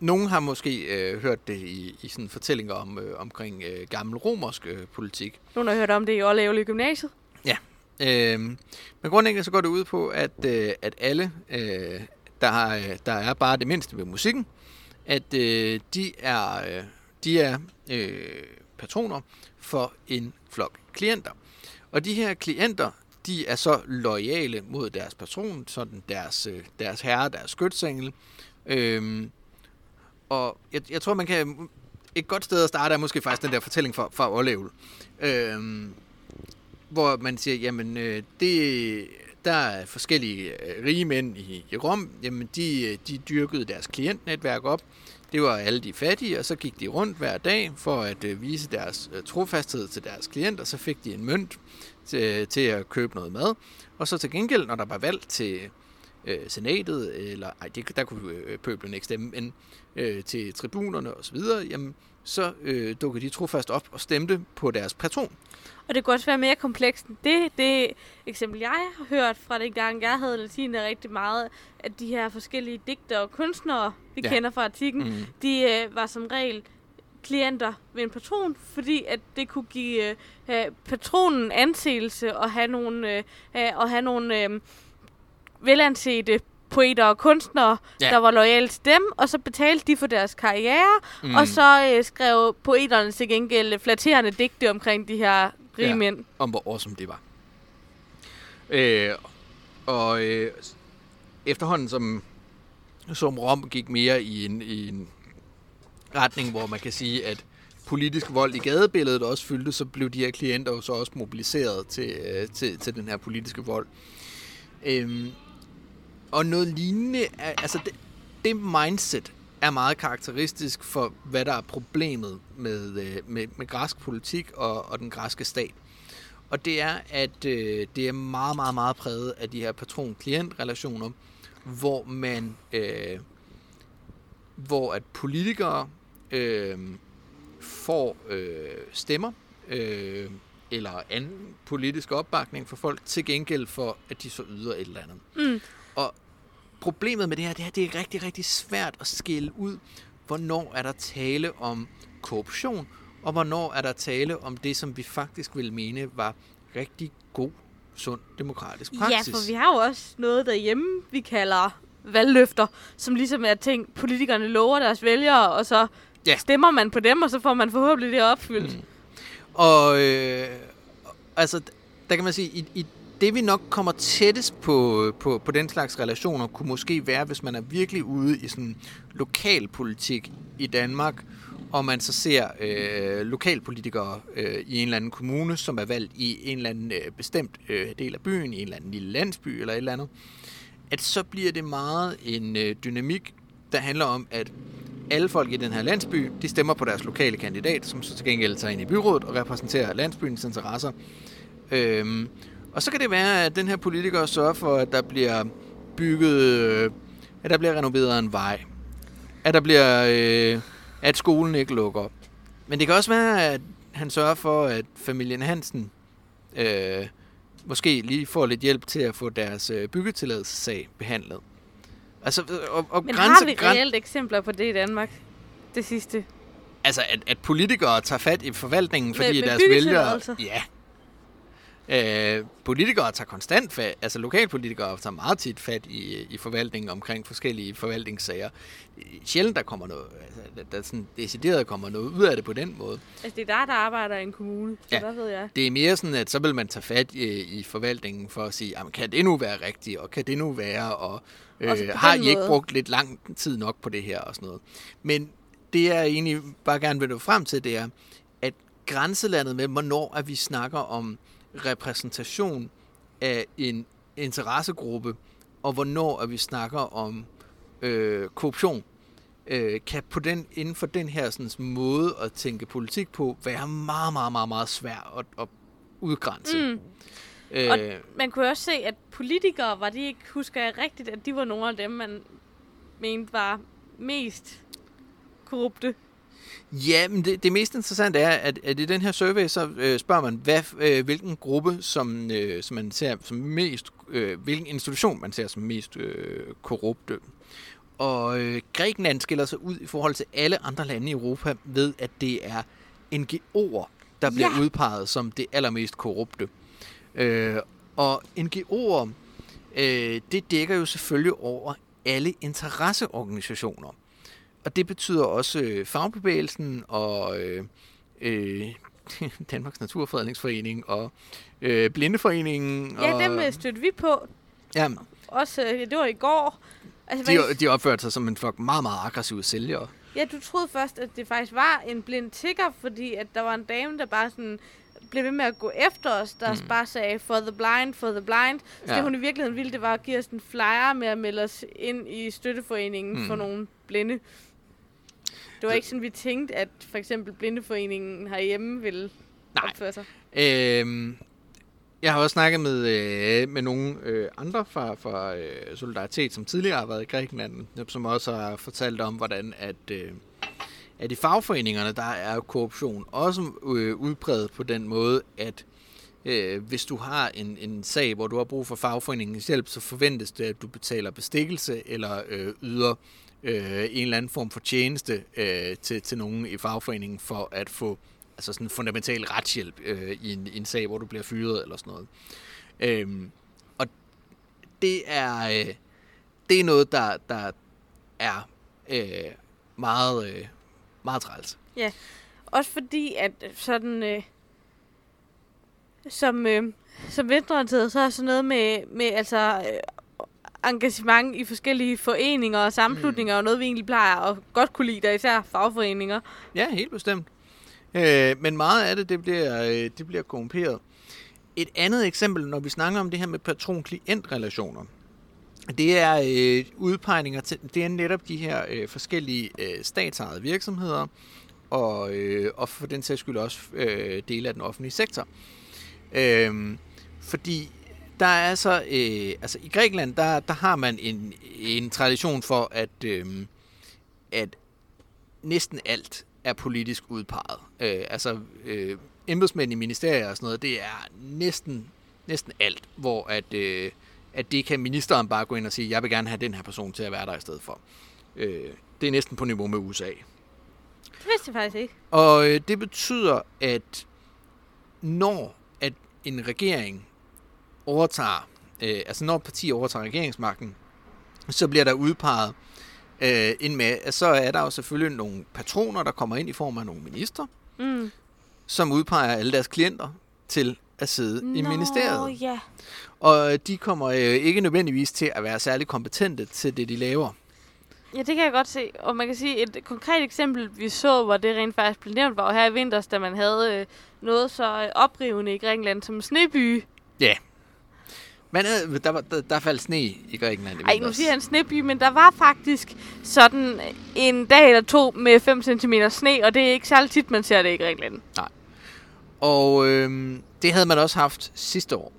nogen har måske øh, hørt det i, i sådan fortællinger om, øh, omkring øh, gammel romersk øh, politik. Nogen har hørt om det i Årlævle Gymnasiet. Øh, men grundlæggende så går det ud på, at, øh, at alle, øh, der, har, øh, der er bare det mindste ved musikken, at øh, de er, øh, de er øh, patroner for en flok klienter. Og de her klienter, de er så lojale mod deres patron, sådan deres, øh, deres herre, deres skytsengel. Øhm, og jeg, jeg tror, man kan... Et godt sted at starte er måske faktisk den der fortælling fra, fra Olevel. Øhm, hvor man siger, jamen, øh, det, der er forskellige øh, rige mænd i, i Rom, jamen, de, øh, de dyrkede deres klientnetværk op. Det var alle de fattige, og så gik de rundt hver dag for at øh, vise deres øh, trofasthed til deres klienter. Så fik de en mønt til, øh, til at købe noget mad. Og så til gengæld, når der var valg til øh, senatet, eller ej, det, der kunne øh, pøblen ikke stemme, men øh, til tribunerne osv., jamen, så øh, dukkede de trofast op og stemte på deres patron. Og det kunne også være mere komplekst det. Det eksempel, jeg har hørt fra den gang, jeg havde latin, er rigtig meget, at de her forskellige digtere og kunstnere, vi ja. kender fra artiklen, mm. de øh, var som regel klienter ved en patron, fordi at det kunne give øh, patronen anseelse og have nogle, øh, og have nogle øh, velansete poeter og kunstnere, ja. der var lojale til dem, og så betalte de for deres karriere, mm. og så øh, skrev poeterne til gengæld flatterende digte omkring de her rige ja, mænd. om hvor awesome det var. Øh, og øh, efterhånden som, som Rom gik mere i en, i en retning, hvor man kan sige, at politisk vold i gadebilledet også fyldte, så blev de her klienter jo så også mobiliseret til, øh, til, til den her politiske vold. Øhm, og noget lignende, altså det, det mindset er meget karakteristisk for, hvad der er problemet med, øh, med, med græsk politik og, og den græske stat. Og det er, at øh, det er meget, meget, meget præget af de her patron-klient-relationer, hvor man, øh, hvor at politikere øh, får øh, stemmer, øh, eller anden politisk opbakning for folk, til gengæld for, at de så yder et eller andet. Mm. Og problemet med det her, det er, det er rigtig, rigtig svært at skille ud, hvornår er der tale om korruption, og hvornår er der tale om det, som vi faktisk vil mene var rigtig god, sund demokratisk praksis. Ja, for vi har jo også noget derhjemme, vi kalder valgløfter, som ligesom er ting, politikerne lover deres vælgere, og så ja. stemmer man på dem, og så får man forhåbentlig det opfyldt. Mm. Og øh, altså, der kan man sige, i, i det vi nok kommer tættest på, på, på den slags relationer, kunne måske være, hvis man er virkelig ude i sådan lokalpolitik i Danmark, og man så ser øh, lokalpolitikere øh, i en eller anden kommune, som er valgt i en eller anden øh, bestemt øh, del af byen, i en eller anden lille landsby eller et eller andet, at så bliver det meget en øh, dynamik, der handler om, at alle folk i den her landsby, de stemmer på deres lokale kandidat, som så til gengæld tager ind i byrådet og repræsenterer landsbyens interesser. Øhm, og så kan det være, at den her politiker sørger for, at der bliver bygget, øh, at der bliver renoveret en vej. At der bliver, øh, at skolen ikke lukker. Men det kan også være, at han sørger for, at familien Hansen øh, måske lige får lidt hjælp til at få deres øh, byggetilladelsessag behandlet. Altså, og, og Men grænse, har vi reelt eksempler på det i Danmark? Det sidste? Altså, at, at politikere tager fat i forvaltningen, fordi med, med deres vælgere... Ja, Øh, politikere tager konstant fat, altså lokalpolitikere tager meget tit fat i, i forvaltningen omkring forskellige forvaltningssager. Sjældent der kommer noget, altså, der, der sådan decideret kommer noget ud af det på den måde. Altså det er der, der arbejder i en kommune, så ja, hvad ved jeg. Det er mere sådan, at så vil man tage fat i, i forvaltningen for at sige, jamen, kan det nu være rigtigt, og kan det nu være, og øh, har I måde. ikke brugt lidt lang tid nok på det her og sådan noget. Men det jeg egentlig bare gerne vil nå frem til, det er, at grænselandet med, hvornår at vi snakker om repræsentation af en interessegruppe, og hvornår at vi snakker om øh, korruption, øh, kan på den, inden for den her sådan, måde at tænke politik på, være meget, meget, meget, meget svært at, at udgrænse. Mm. Øh, og man kunne også se, at politikere, var de ikke, husker jeg rigtigt, at de var nogle af dem, man mente var mest korrupte. Ja, men det, det mest interessante er, at, at i den her survey, så øh, spørger man, hvad, øh, hvilken gruppe, som, øh, som man ser som mest, øh, hvilken institution man ser som mest øh, korrupte. Og øh, Grækenland skiller sig ud i forhold til alle andre lande i Europa ved, at det er NGO'er, der bliver ja. udpeget som det allermest korrupte. Øh, Og NGO'er, øh, det dækker jo selvfølgelig over alle interesseorganisationer. Og det betyder også øh, fagbevægelsen og øh, øh, Danmarks Naturfredningsforening og øh, Blindeforeningen. Ja, og, dem øh, stødte vi på. Ja, Også, øh, det var i går. Altså, de, de opførte sig som en fuck meget, meget aggressiv sælger. Ja, du troede først, at det faktisk var en blind tigger, fordi at der var en dame, der bare sådan blev ved med at gå efter os, der mm. bare sagde, for the blind, for the blind. Så ja. Det hun i virkeligheden ville, det var at give os en flyer med at melde os ind i støtteforeningen. Mm. for nogle blinde. Det var ikke sådan, vi tænkte, at for eksempel blindeforeningen herhjemme ville Nej. opføre sig. Øhm, jeg har også snakket med, øh, med nogle øh, andre fra, fra øh, Solidaritet, som tidligere har været i Grækenland, som også har fortalt om, hvordan at, øh, at i fagforeningerne, der er korruption også øh, udbredt på den måde, at øh, hvis du har en, en sag, hvor du har brug for fagforeningens hjælp, så forventes det, at du betaler bestikkelse eller øh, yder øh, en eller anden form for tjeneste øh, til, til nogen i fagforeningen for at få altså sådan fundamental retshjælp øh, i, en, i en sag, hvor du bliver fyret eller sådan noget. Øhm, og det er, øh, det er noget, der, der er øh, meget, øh, meget træls. Også fordi, at sådan... Øh, som, øh, som venstreorienteret, så er sådan noget med, med altså, øh, engagement i forskellige foreninger og sammenslutninger, mm. og noget, vi egentlig plejer at godt kunne lide, der især fagforeninger. Ja, helt bestemt. Øh, men meget af det, det bliver, øh, det bliver korrumperet. Et andet eksempel, når vi snakker om det her med patron-klient-relationer, det er øh, udpegninger til, det er netop de her øh, forskellige øh, statsejede virksomheder, og, øh, og for den sags skyld også øh, dele af den offentlige sektor. Øh, fordi der er så, øh, altså i Grækenland, der, der har man en, en tradition for, at, øh, at næsten alt er politisk udpeget. Øh, altså øh, embedsmænd i ministerier og sådan noget, det er næsten, næsten alt, hvor at, øh, at det kan ministeren bare gå ind og sige, jeg vil gerne have den her person til at være der i stedet for. Øh, det er næsten på niveau med USA. Det vidste jeg faktisk ikke. Og øh, det betyder, at når at en regering overtager, øh, altså når et parti overtager regeringsmagten, så bliver der udpeget øh, en med, så er der jo selvfølgelig nogle patroner, der kommer ind i form af nogle minister, Mm. som udpeger alle deres klienter til at sidde i Nå, ministeriet. ja. Og de kommer øh, ikke nødvendigvis til at være særlig kompetente til det, de laver. Ja, det kan jeg godt se. Og man kan sige, et konkret eksempel, vi så, hvor det rent faktisk blev nævnt, var her i vinters, da man havde øh, noget så øh, oprivende i Grækenland som sneby. Men øh, der, var, der, der faldt sne i Grækenland. i Ej, nu siger jeg en sneby, men der var faktisk sådan en dag eller to med 5 cm sne, og det er ikke særlig tit, man ser det i Grækenland. Og øh, det havde man også haft sidste år.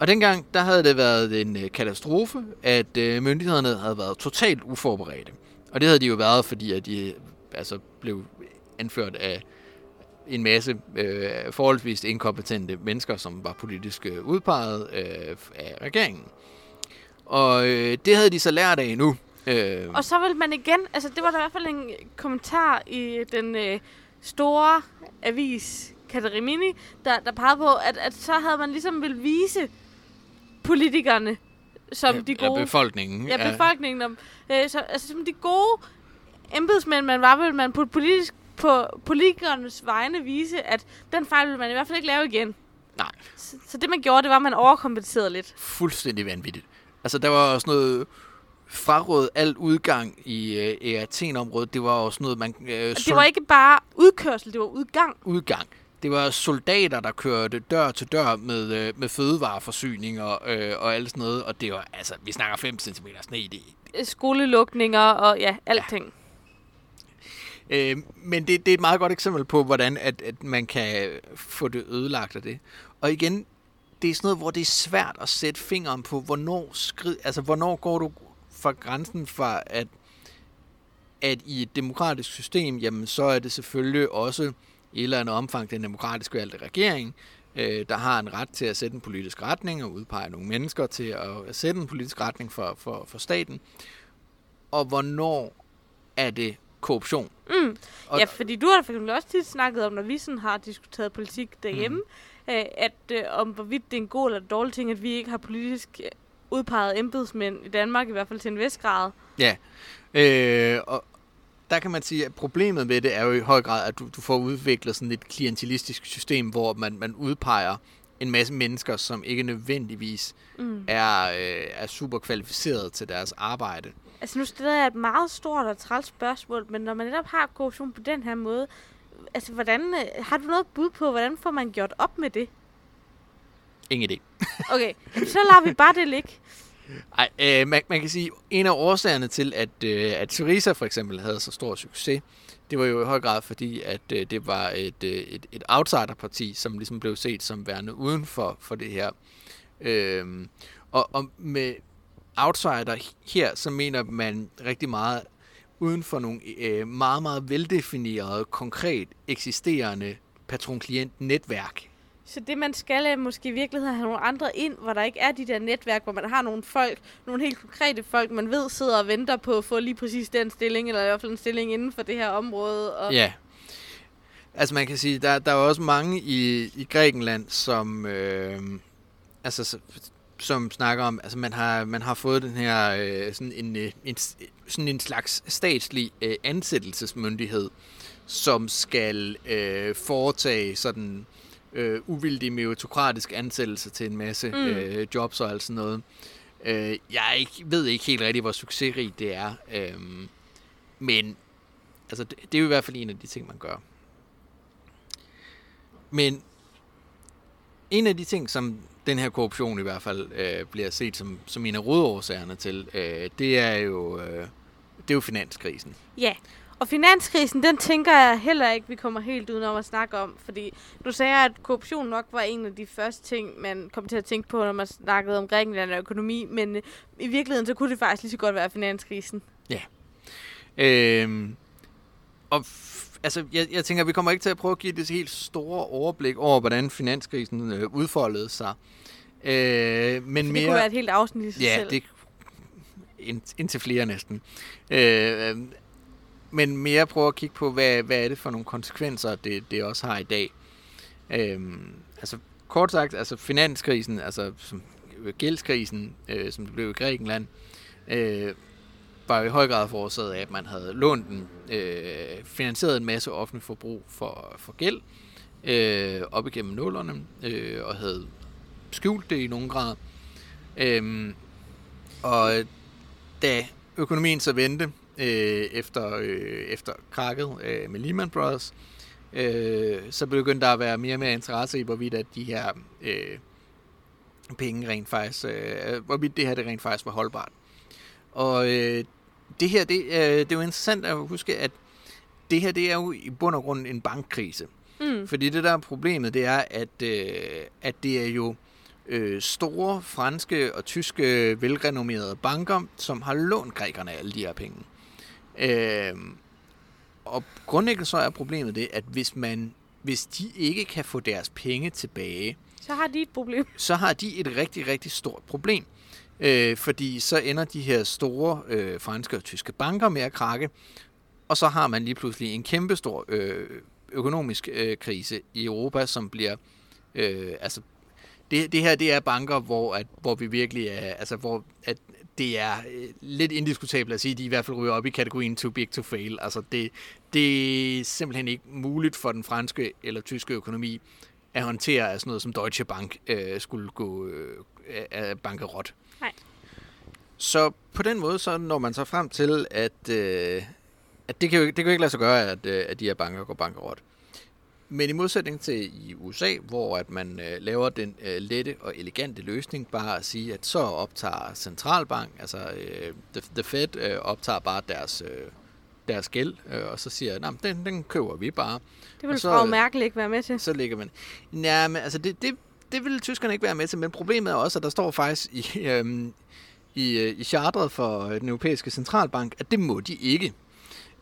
Og dengang, der havde det været en øh, katastrofe, at øh, myndighederne havde været totalt uforberedte. Og det havde de jo været, fordi at de altså, blev anført af en masse øh, forholdsvis inkompetente mennesker, som var politisk øh, udpeget øh, af regeringen. Og øh, det havde de så lært af nu. Øh, Og så vil man igen, altså det var der i hvert fald en kommentar i den øh, store avis Katarimini, der, der pegede på, at, at så havde man ligesom vil vise politikerne som de gode... Af befolkningen. Ja, befolkningen. Om, øh, så, altså, som de gode embedsmænd, man var, vil man på, politisk, på politikernes vegne vise, at den fejl vil man i hvert fald ikke lave igen. Nej. Så, så det, man gjorde, det var, at man overkompenserede lidt. fuldstændig vanvittigt. Altså, der var også noget fraråd alt udgang i, øh, i Athen-området. Det var også noget, man... Øh, Og det var ikke bare udkørsel, det var udgang. udgang. Det var soldater, der kørte dør til dør med, øh, med fødevareforsyninger øh, og alt sådan noget. Og det var, altså, vi snakker 5 cm sne. Det, Øh, Skolelukninger og ja, alting. Øh, men det, det er et meget godt eksempel på, hvordan at, at man kan få det ødelagt af det. Og igen, det er sådan noget, hvor det er svært at sætte fingeren på, hvornår, skrid, altså, hvornår går du fra grænsen fra, at, at i et demokratisk system, jamen så er det selvfølgelig også i et eller andet omfang den demokratisk valgte regering, øh, der har en ret til at sætte en politisk retning og udpege nogle mennesker til at sætte en politisk retning for, for, for staten. Og hvornår er det korruption? Mm. Og- Ja, fordi du har for eksempel også tit snakket om, når vi sådan har diskuteret politik derhjemme, mm. øh, at øh, om hvorvidt det er en god eller dårlig ting, at vi ikke har politisk øh, udpeget embedsmænd i Danmark, i hvert fald til en vis grad. Ja, øh, og der kan man sige, at problemet med det er jo i høj grad, at du, du får udviklet sådan et klientelistisk system, hvor man, man udpeger en masse mennesker, som ikke nødvendigvis Mm. er, øh, er super kvalificeret til deres arbejde. Altså nu stiller jeg et meget stort og træls spørgsmål, men når man netop har korruption på den her måde, altså hvordan, øh, har du noget bud på, hvordan får man gjort op med det? Ingen idé. Okay, så lader vi bare det ligge. Ej, øh, man, man kan sige, en af årsagerne til, at, øh, at Syriza for eksempel havde så stor succes, det var jo i høj grad fordi, at øh, det var et, øh, et, et outsiderparti, som ligesom blev set som værende uden for, for det her. Øh, og, og med outsider her, så mener man rigtig meget uden for nogle øh, meget, meget veldefinerede, konkret eksisterende patron-klient-netværk. Så det man skal er måske i virkeligheden have nogle andre ind, hvor der ikke er de der netværk, hvor man har nogle folk, nogle helt konkrete folk, man ved sidder og venter på at få lige præcis den stilling, eller i hvert fald en stilling inden for det her område. Og Ja. Altså man kan sige, der, der er også mange i, i Grækenland, som, øh, altså, som snakker om, altså man har, man har fået den her øh, sådan, en, øh, en, sådan en slags statslig øh, ansættelsesmyndighed, som skal øh, foretage sådan øh, uvildig meritokratisk ansættelse til en masse Mm. øh, jobs og alt sådan noget. Øh, jeg ikke, ved ikke helt rigtigt, hvor succesrigt det er, øh, men altså, det, det er jo i hvert fald en af de ting, man gør. Men en af de ting, som den her korruption i hvert fald øh, bliver set som, som en af rådårsagerne til, øh, det er jo øh, det er jo finanskrisen. Ja, og finanskrisen, den tænker jeg heller ikke, vi kommer helt udenom at snakke om, fordi du sagde, at korruption nok var en af de første ting, man kom til at tænke på, når man snakkede om Grækenland og økonomi, men øh, i virkeligheden, så kunne det faktisk lige så godt være finanskrisen. Øh, og f- altså, jeg, jeg tænker, vi kommer ikke til at prøve at give det helt store overblik over, hvordan finanskrisen øh, udfoldede sig. Øh, men Det mere... kunne være et helt afsnit i sig Ja, selv. det ind, indtil flere næsten. Øh, men mere prøve at kigge på, hvad, hvad er det for nogle konsekvenser, det, det også har i dag. Øh, altså kort sagt, altså finanskrisen, altså som, gældskrisen, øh, som det blev i Grækenland, øh, var i høj grad forårsaget af, at man havde lånt en, øh, finansieret en masse offentlig forbrug for, for gæld øh, op igennem nullerne, øh, og havde skjult det i nogen grad. Øh, og da økonomien så vendte øh, efter, øh, efter krakket øh, med Lehman Brothers, øh, så begyndte der at være mere og mere interesse i, hvorvidt at de her øh, penge rent faktisk, øh, hvorvidt det her det rent faktisk var holdbart. Og øh, det her, det, øh, det er jo interessant at huske, at det her, det er jo i bund og grund en bankkrise. Mm. Fordi det der er problemet, det er, at, øh, at det er jo øh, store franske og tyske velrenommerede banker, som har lånt grækerne alle de her penge. Øh, og grundlæggende så er problemet det, at hvis man hvis de ikke kan få deres penge tilbage, Så har de et problem. så har de et rigtig, rigtig stort problem. Øh, fordi så ender de her store øh, franske og tyske banker med at krakke, og så har man lige pludselig en kæmpestor øh, økonomisk øh, krise i Europa, som bliver øh, altså det, det her det er banker, hvor at hvor vi virkelig er altså hvor at det er øh, lidt indiskutabelt at sige, at de i hvert fald ryger op i kategorien too big to fail. Altså det, det er simpelthen ikke muligt for den franske eller tyske økonomi at håndtere at sådan noget som Deutsche Bank øh, skulle gå øh, bankerot. bankerot. Nej. Så på den måde så når man så frem til, at, øh, at det, kan jo, det kan jo ikke lade sig gøre, at, øh, at de her banker går bankerot. Men i modsætning til i USA, hvor at man øh, laver den øh, lette og elegante løsning, bare at sige, at så optager centralbank, altså øh, the, the Fed, øh, optager bare deres, øh, deres gæld, øh, og så siger, at den, den køber vi bare. Det vil Frau øh, Merkel ikke være med til. Så ligger man... Nej, men altså det, det, det ville tyskerne ikke være med til, men problemet er også, at der står faktisk i, øhm, i, øh, i charteret for øh, den europæiske centralbank, at det må de ikke.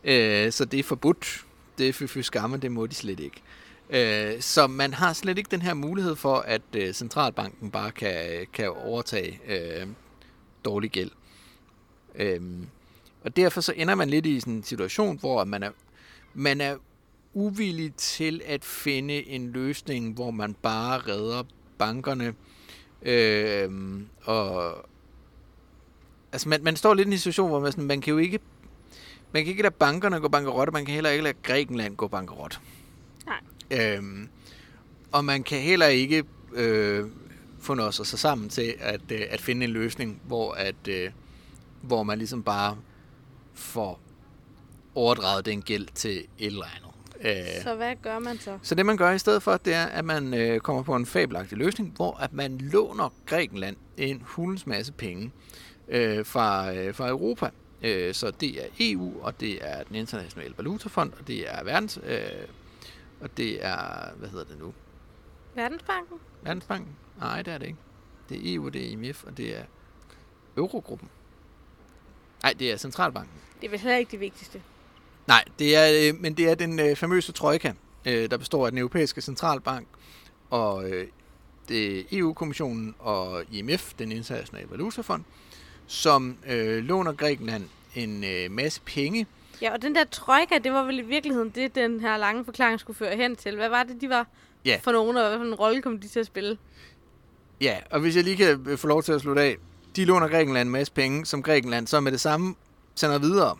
Øh, så det er forbudt. Det er fy skamme, det må de slet ikke. Øh, så man har slet ikke den her mulighed for, at øh, centralbanken bare kan, kan overtage øh, dårlig gæld. Øh, og derfor så ender man lidt i sådan en situation, hvor man er, man er uvillig til at finde en løsning, hvor man bare redder bankerne. Øh, og altså man, man står lidt i en situation, hvor man, sådan, man kan jo ikke man kan ikke lade bankerne gå bankerot, og man kan heller ikke lade Grækenland gå bankerot. Nej. Øhm, og man kan heller ikke øh, få noget sig sammen til at, øh, at finde en løsning, hvor, at, øh, hvor man ligesom bare får overdraget den gæld til et eller andet. Øh, Så hvad gør man så? så det man gør i stedet for, det er, at man øh, kommer på en fabelagtig løsning, hvor at man låner Grækenland en hulens masse penge øh, fra, øh, fra Europa. Øh, så det er EU, og det er den internationale valutafond, og det er verdens, øh, og det er, hvad hedder det nu? Verdensbanken? Verdensbanken? Nej, det er det ikke. Det er EU, det er IMF, og det er Eurogruppen. Nej, det er Centralbanken. Det er vel heller ikke det vigtigste. Nej, det er, øh, men det er den øh, famøse trojka, øh, der består af den europæiske centralbank og øh, det EU-kommissionen og IMF, den internationale valutafond, som øh, låner Grækenland en øh, masse penge. Ja, og den der trojka, det var vel i virkeligheden det, den her lange forklaring skulle føre hen til. Hvad var det, de var Ja. for nogen, og hvad for en rolle kom de til at spille? Ja, og hvis jeg lige kan øh, få lov til at slutte af. De låner Grækenland en masse penge, som Grækenland så med det samme sender videre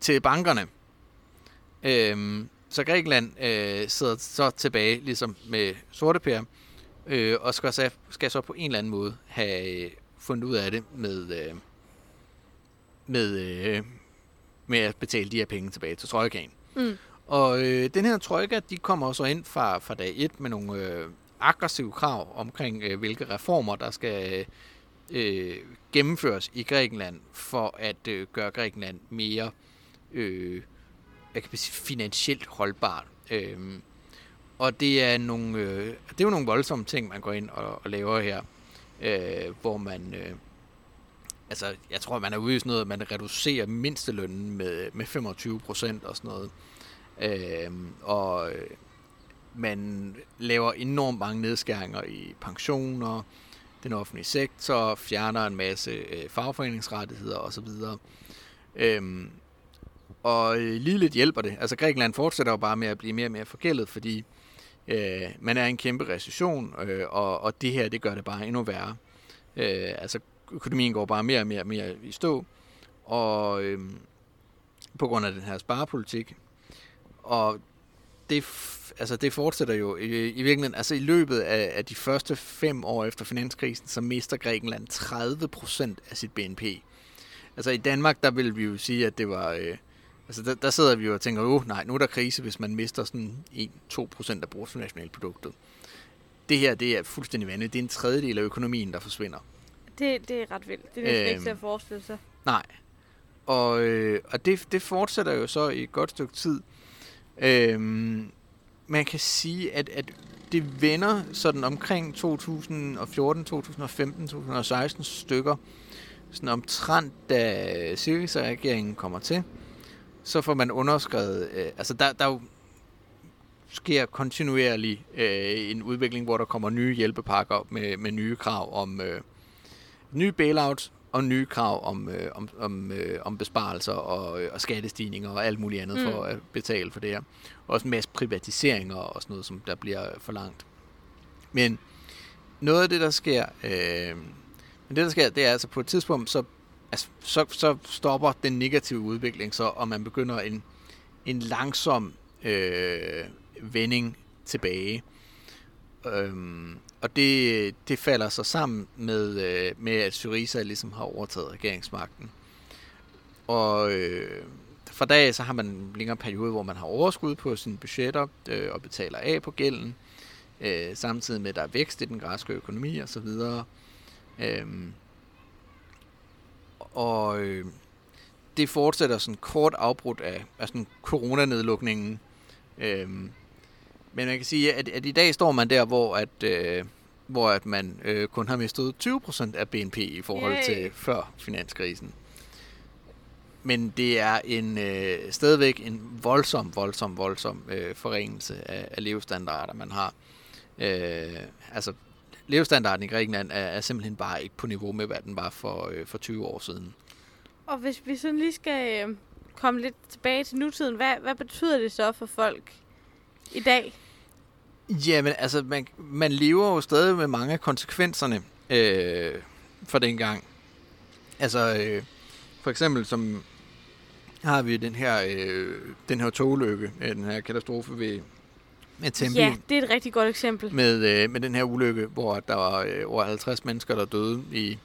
til bankerne. Øhm, så Grækenland øh, sidder så tilbage ligesom med sorte pære, øh, og skal så, skal så på en eller anden måde have øh, fundet ud af det med, øh, med, øh, med at betale de her penge tilbage til trojkaen. Mm. Og øh, den her trojka, de kommer så ind fra, fra dag 1 med nogle øh, aggressive krav omkring, øh, hvilke reformer, der skal øh, gennemføres i Grækenland, for at øh, gøre Grækenland mere øh, jeg kan sige, finansielt holdbart. Øhm, og det er, nogle, øh, det er jo nogle voldsomme ting, man går ind og, og laver her, øh, hvor man... Øh, altså, jeg tror, man er ude i sådan noget, at man reducerer mindstelønnen med, med 25 procent og sådan noget. Øh, og øh, man laver enormt mange nedskæringer i pensioner, den offentlige sektor, fjerner en masse øh, fagforeningsrettigheder osv. Øhm, og øh, lige lidt hjælper det. Altså Grækenland fortsætter jo bare med at blive mere og mere forgældet, fordi øh, man er i en kæmpe recession, øh, og, og det her, det gør det bare endnu værre. Øh, altså økonomien går bare mere og mere og mere i stå, og øh, på grund af den her sparepolitik. Og det, altså det fortsætter jo i, i virkeligheden, altså i løbet af, af de første fem år efter finanskrisen, så mister Grækenland 30 procent af sit BNP. Altså i Danmark, der vil vi jo sige, at det var, øh, altså der, der sidder vi jo og tænker, åh oh, nej, nu er der krise, hvis man mister sådan 1-2 procent af bruttonationalproduktet. Det her, det er fuldstændig vanligt. Det er en tredjedel af økonomien, der forsvinder. Det, det er ret vildt. Det er næsten ikke Øhm. til at forestille sig. Nej. Og, øh, og det, det fortsætter jo så i et godt stykke tid. Øhm, man kan sige, at, at det vender sådan omkring 2014, 2015, 2016 stykker. Sådan omtrent, da Syriza-regeringen kommer til, så får man underskrevet... Øh, altså, der, der er jo sker kontinuerlig øh, en udvikling, hvor der kommer nye hjælpepakker med, med nye krav om øh, nye bailouts og nye krav om, øh, om, om, øh, om besparelser og, øh, og skattestigninger og alt muligt andet. Mm. for at betale for det her. Også en masse privatiseringer og sådan noget, som der bliver forlangt. Men noget af det, der sker, øh, men det der sker, det er altså på et tidspunkt, så, altså, så, så stopper den negative udvikling så, og man begynder en, en langsom øh, vending tilbage. Øhm, og det, det falder så sammen med, øh, med, at Syriza ligesom har overtaget regeringsmagten. Og øh, fra dag så har man en længere periode, hvor man har overskud på sine budgetter øh, og betaler af på gælden, øh, samtidig med, at der er vækst i den græske økonomi osv. Øhm, og øh, det fortsætter sådan kort afbrudt af, af sådan coronanedlukningen. Øhm, men man kan sige, at, at i dag står man der, hvor at, øh, hvor at man øh, kun har mistet 20% af BNP i forhold Yay. til før finanskrisen. Men det er en øh, stadigvæk en voldsom, voldsom, voldsom øh, forringelse af, af levestandarder, man har. Øh, altså, levestandarden i Grækenland er, er simpelthen bare ikke på niveau med, hvad den var for, øh, for 20 år siden. Og hvis vi sådan lige skal øh, komme lidt tilbage til nutiden, hvad, hvad betyder det så for folk i dag? Jamen, altså, man, man lever jo stadig med mange af konsekvenserne øh, for dengang. Altså, øh, for eksempel som har vi den her, øh, den her togulykke, øh, den her katastrofe ved med Tempe. Ja, det er et rigtig godt eksempel. Med, øh, med den her ulykke, hvor der var øh, over 50 mennesker, der døde i...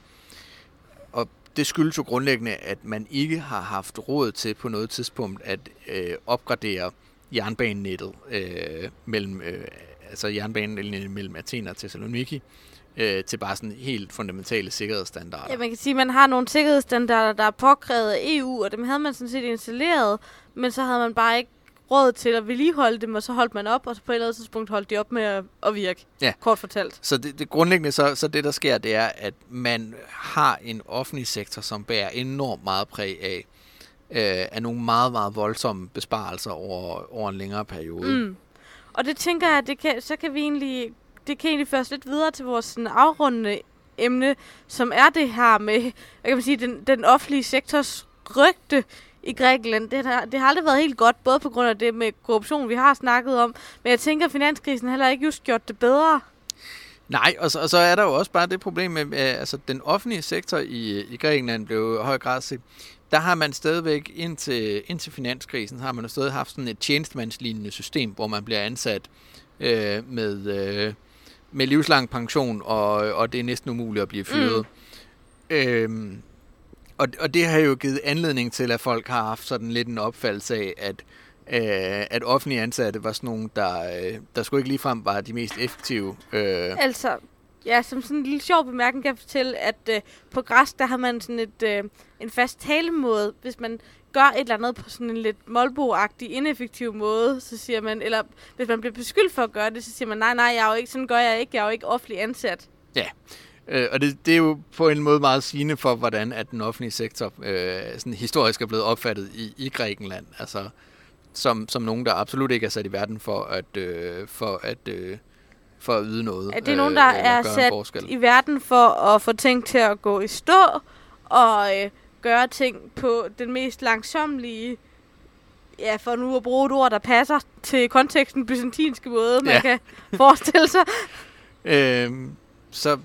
Og det skyldes jo grundlæggende, at man ikke har haft råd til på noget tidspunkt at øh, opgradere jernbanenettet øh, mellem, øh, altså jernbanen mellem Athen og Thessaloniki øh, til bare sådan helt fundamentale sikkerhedsstandarder. Ja, man kan sige, at man har nogle sikkerhedsstandarder, der er påkrævet af EU, og dem havde man sådan set installeret, men så havde man bare ikke råd til at vedligeholde dem, og så holdt man op, og så på et eller andet tidspunkt holdt de op med at, at virke, ja. kort fortalt. Så det, det grundlæggende, så, så det der sker, det er, at man har en offentlig sektor, som bærer enormt meget præg af, øh, af nogle meget, meget voldsomme besparelser over, over en længere periode. Mm. Og det tænker jeg, det kan, så kan vi egentlig, det kan egentlig føres lidt videre til vores sådan, afrundende emne, som er det her med, jeg kan man sige, den, den offentlige sektors rygte i Grækenland. Det har, det har aldrig været helt godt, både på grund af det med korruption, vi har snakket om, men jeg tænker, at finanskrisen heller ikke just gjort det bedre. Nej, og så, og så er der jo også bare det problem med, at altså, den offentlige sektor i, i Grækenland blev i høj grad set. Der har man stadigvæk indtil, indtil finanskrisen, har man jo stadig haft sådan et tjenestemandslignende system, hvor man bliver ansat øh, med, øh, med livslang pension, og, og det er næsten umuligt at blive fyret. Mm. Øhm, og, og det har jo givet anledning til, at folk har haft sådan lidt en opfattelse af, at, øh, at offentlige ansatte var sådan nogle, der, øh, der skulle ikke ligefrem var de mest effektive. Øh. Altså, ja, som sådan en lille sjov bemærkning kan jeg fortælle, at øh, på græs, der har man sådan et, øh, en fast talemåde. Hvis man gør et eller andet på sådan en lidt molbo ineffektiv måde, så siger man, eller hvis man bliver beskyldt for at gøre det, så siger man, nej, nej, jeg er jo ikke, sådan gør jeg ikke, jeg er jo ikke offentlig ansat. Ja, Øh, og det, det er jo på en måde meget sigende for, hvordan at den offentlige sektor øh, sådan historisk er blevet opfattet i, i Grækenland. Altså som, som nogen, der absolut ikke er sat i verden for at, øh, for at, øh, for at yde noget. Er det øh, nogen, der er sat i verden for at få ting til at gå i stå og øh, gøre ting på den mest langsomlige ja, for nu at bruge et ord, der passer til konteksten byzantinske måde, man ja. kan forestille sig. øhm, så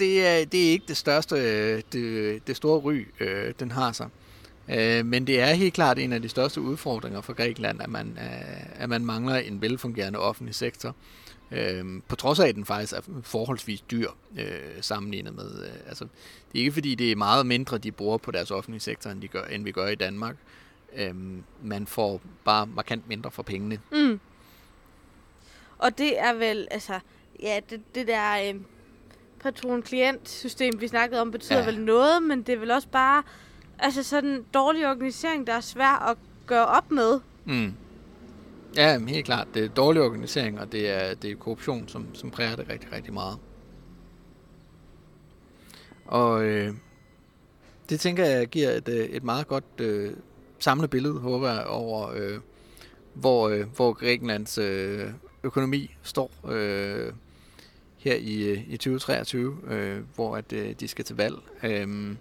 det er, det er ikke det største, øh, det, det store ry, øh, den har sig. Øh, men det er helt klart en af de største udfordringer for Grækenland, at man, øh, at man mangler en velfungerende offentlig sektor. Øh, på trods af, at den faktisk er forholdsvis dyr øh, sammenlignet med... Øh, altså, det er ikke fordi, det er meget mindre, de bruger på deres offentlige sektor, end, de gør, end vi gør i Danmark. Øh, man får bare markant mindre for pengene. Mm. Og det er vel, altså, ja, det, det der... Øh patron-klient-system, vi snakkede om, betyder ja. vel noget, men det er vel også bare altså sådan en dårlig organisering, der er svær at gøre op med. Mm. Ja, helt klart. Det er dårlig organisering, og det er, det er korruption, som, som præger det rigtig, rigtig meget. Og øh, det tænker jeg giver et, øh, et meget godt øh, samlet billede, håber jeg, over øh, hvor, øh, hvor Grækenlands øh, økonomi står. Øh, her i, øh, i 2023, øh, hvor at, øh, de skal til valg. Øh,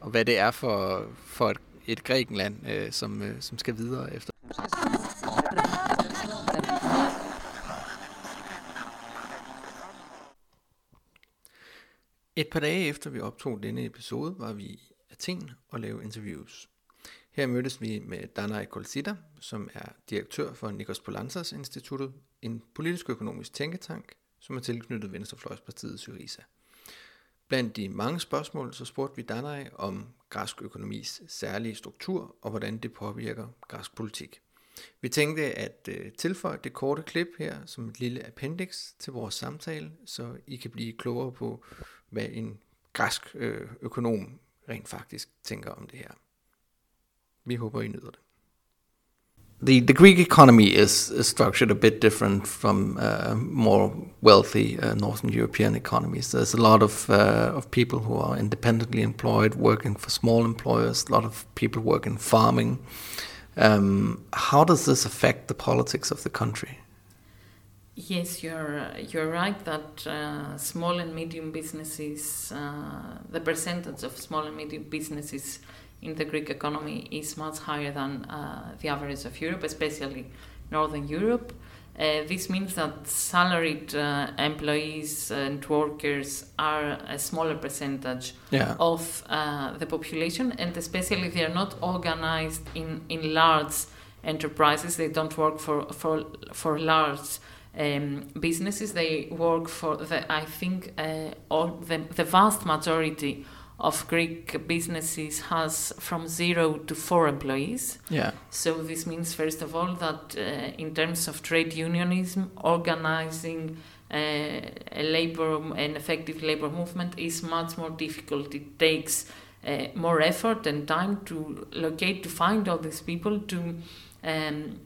og hvad det er for, for et, et Grækenland, øh, som, øh, som skal videre efter. Et par dage efter vi optog denne episode, var vi i Athen og lavede interviews. Her mødtes vi med Danai Kolsida, som er direktør for Nikos Polantzas Instituttet, en politisk økonomisk tænketank, som er tilknyttet Venstrefløjspartiet Syriza. Blandt de mange spørgsmål, så spurgte vi Danai om græsk økonomis særlige struktur og hvordan det påvirker græsk politik. Vi tænkte at øh, tilføje det korte klip her som et lille appendix til vores samtale, så I kan blive klogere på, hvad en græsk øh, økonom rent faktisk tænker om det her. Vi håber, I nyder det. The, the Greek economy is, is, structured a bit different from uh, more wealthy uh, Northern European economies. There's a lot of uh, of people who are independently employed, working for small employers. A lot of people work in farming. Um, how does this affect the politics of the country? Yes, you're you're right that uh, small and medium businesses, uh, the percentage of small and medium businesses in the Greek economy is much higher than uh, the average of Europe, especially Northern Europe. Uh, this means that salaried uh, employees and workers are a smaller percentage Yeah. of uh, the population, and especially they are not organized in, in large enterprises. They don't work for for for large um, businesses. They work for the I think uh, all the the vast majority of Greek businesses has from zero to four employees. Yeah. So this means, first of all, that uh, in terms of trade unionism, organizing uh, a labor, an effective labor movement is much more difficult. It takes uh, more effort and time to locate, to find all these people, to um,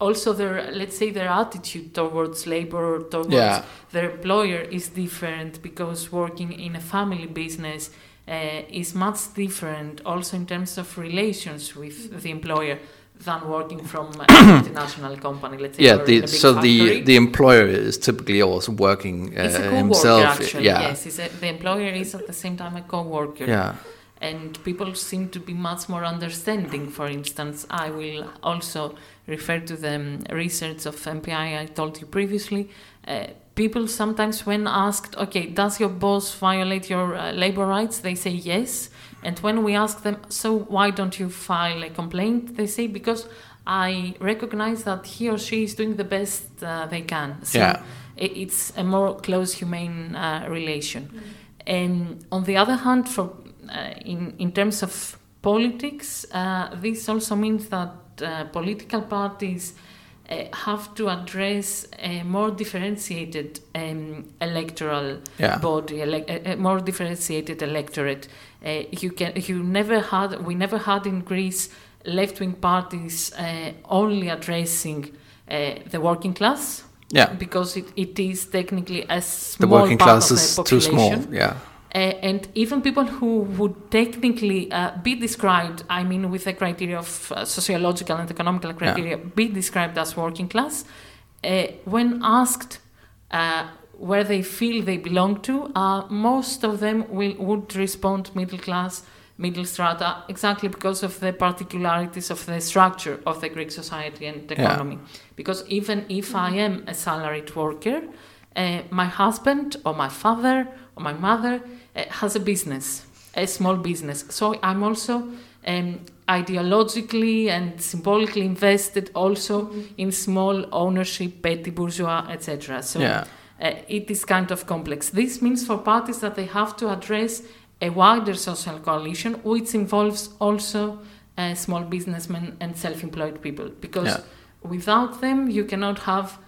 also their, let's say, their attitude towards labor, or towards Yeah. their employer is different because working in a family business uh, is much different also in terms of relations with the employer than working from a multinational company let's say Yeah, the, so the factory. the employer is typically also working uh, it's a himself. actually yeah, yes it's a, the employer is at the same time a co-worker yeah, and people seem to be much more understanding. For instance, I will also refer to the research of MPI I told you previously. Uh, people sometimes, when asked, okay, does your boss violate your uh, labor rights? They say yes. And when we ask them, so why don't you file a complaint? They say, because I recognize that he or she is doing the best uh, they can. So Yeah. it's a more close, humane uh, relation. And on the other hand, for in in terms of politics, uh, this also means that uh, political parties uh, have to address a more differentiated um, electoral Yeah. body, ele- a, more differentiated electorate. Uh, you can you never had we never had in Greece left wing parties uh, only addressing uh, the working class Yeah. because it, it is technically a the working part class of is the too small. Yeah, Uh, and even people who would technically uh, be described, I mean, with the criteria of uh, sociological and economical criteria, be described as working class, uh, when asked uh, where they feel they belong to, uh, most of them will, would respond middle class, middle strata, exactly because of the particularities of the structure of the Greek society and economy. Because even if I am a salaried worker, uh, my husband or my father or my mother has a business, a small business. So I'm also um, ideologically and symbolically invested also in small ownership, petty bourgeois, etc. So Yeah. uh, it is kind of complex. This means for parties that they have to address a wider social coalition, which involves also uh, small businessmen and self-employed people, because Yeah. without them you cannot have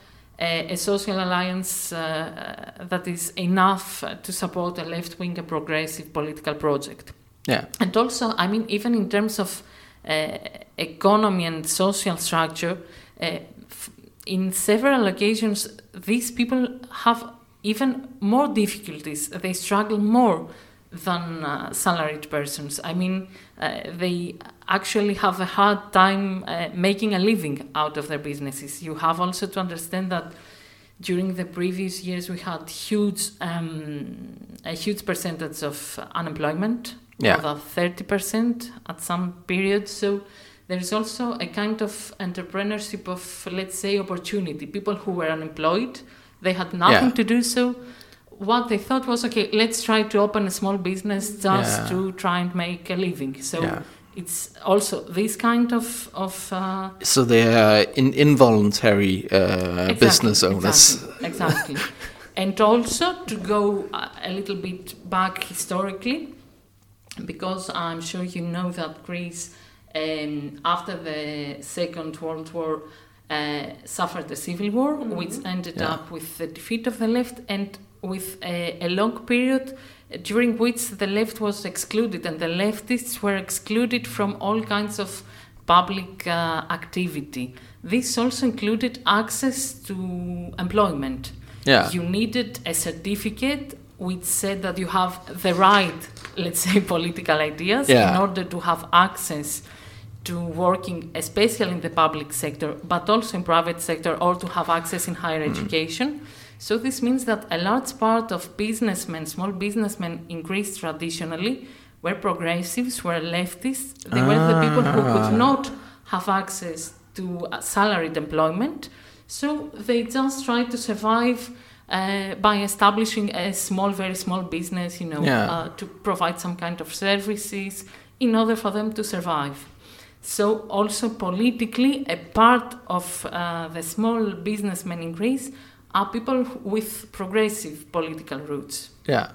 a, a social alliance uh, that is enough to support a left-wing and progressive political project. Yeah. And also, I mean, even in terms of uh, economy and social structure, uh, f- in several occasions, these people have even more difficulties. They struggle more than uh, salaried persons. I mean, uh, they actually have a hard time uh, making a living out of their businesses. You have also to understand that during the previous years we had huge um, a huge percentage of unemployment Yeah. about 30% at some periods so there's also a kind of entrepreneurship of let's say opportunity people who were unemployed they had nothing Yeah. to do so what they thought was okay let's try to open a small business just Yeah. to try and make a living so Yeah. It's also this kind of of uh, so they are in involuntary uh, Exactly, business owners. Exactly. exactly. and also to go a little bit back historically, because I'm sure you know that Greece, um, after the Second World War, uh, suffered a civil war, which ended Yeah. up with the defeat of the left and with a, a long period during which the left was excluded and the leftists were excluded from all kinds of public uh, activity. This also included access to employment. Yeah. You needed a certificate which said that you have the right, let's say, political ideas Yeah. in order to have access to working, especially in the public sector, but also in private sector, or to have access in higher education. So this means that a large part of businessmen, small businessmen in Greece traditionally, were progressives, were leftists. They were the people who Ah. could not have access to uh, salaried employment. So they just try to survive uh, by establishing a small, very small business, you know, Yeah. uh, to provide some kind of services in order for them to survive. So also politically, a part of uh, the small businessmen in Greece are people with progressive political roots. Ja.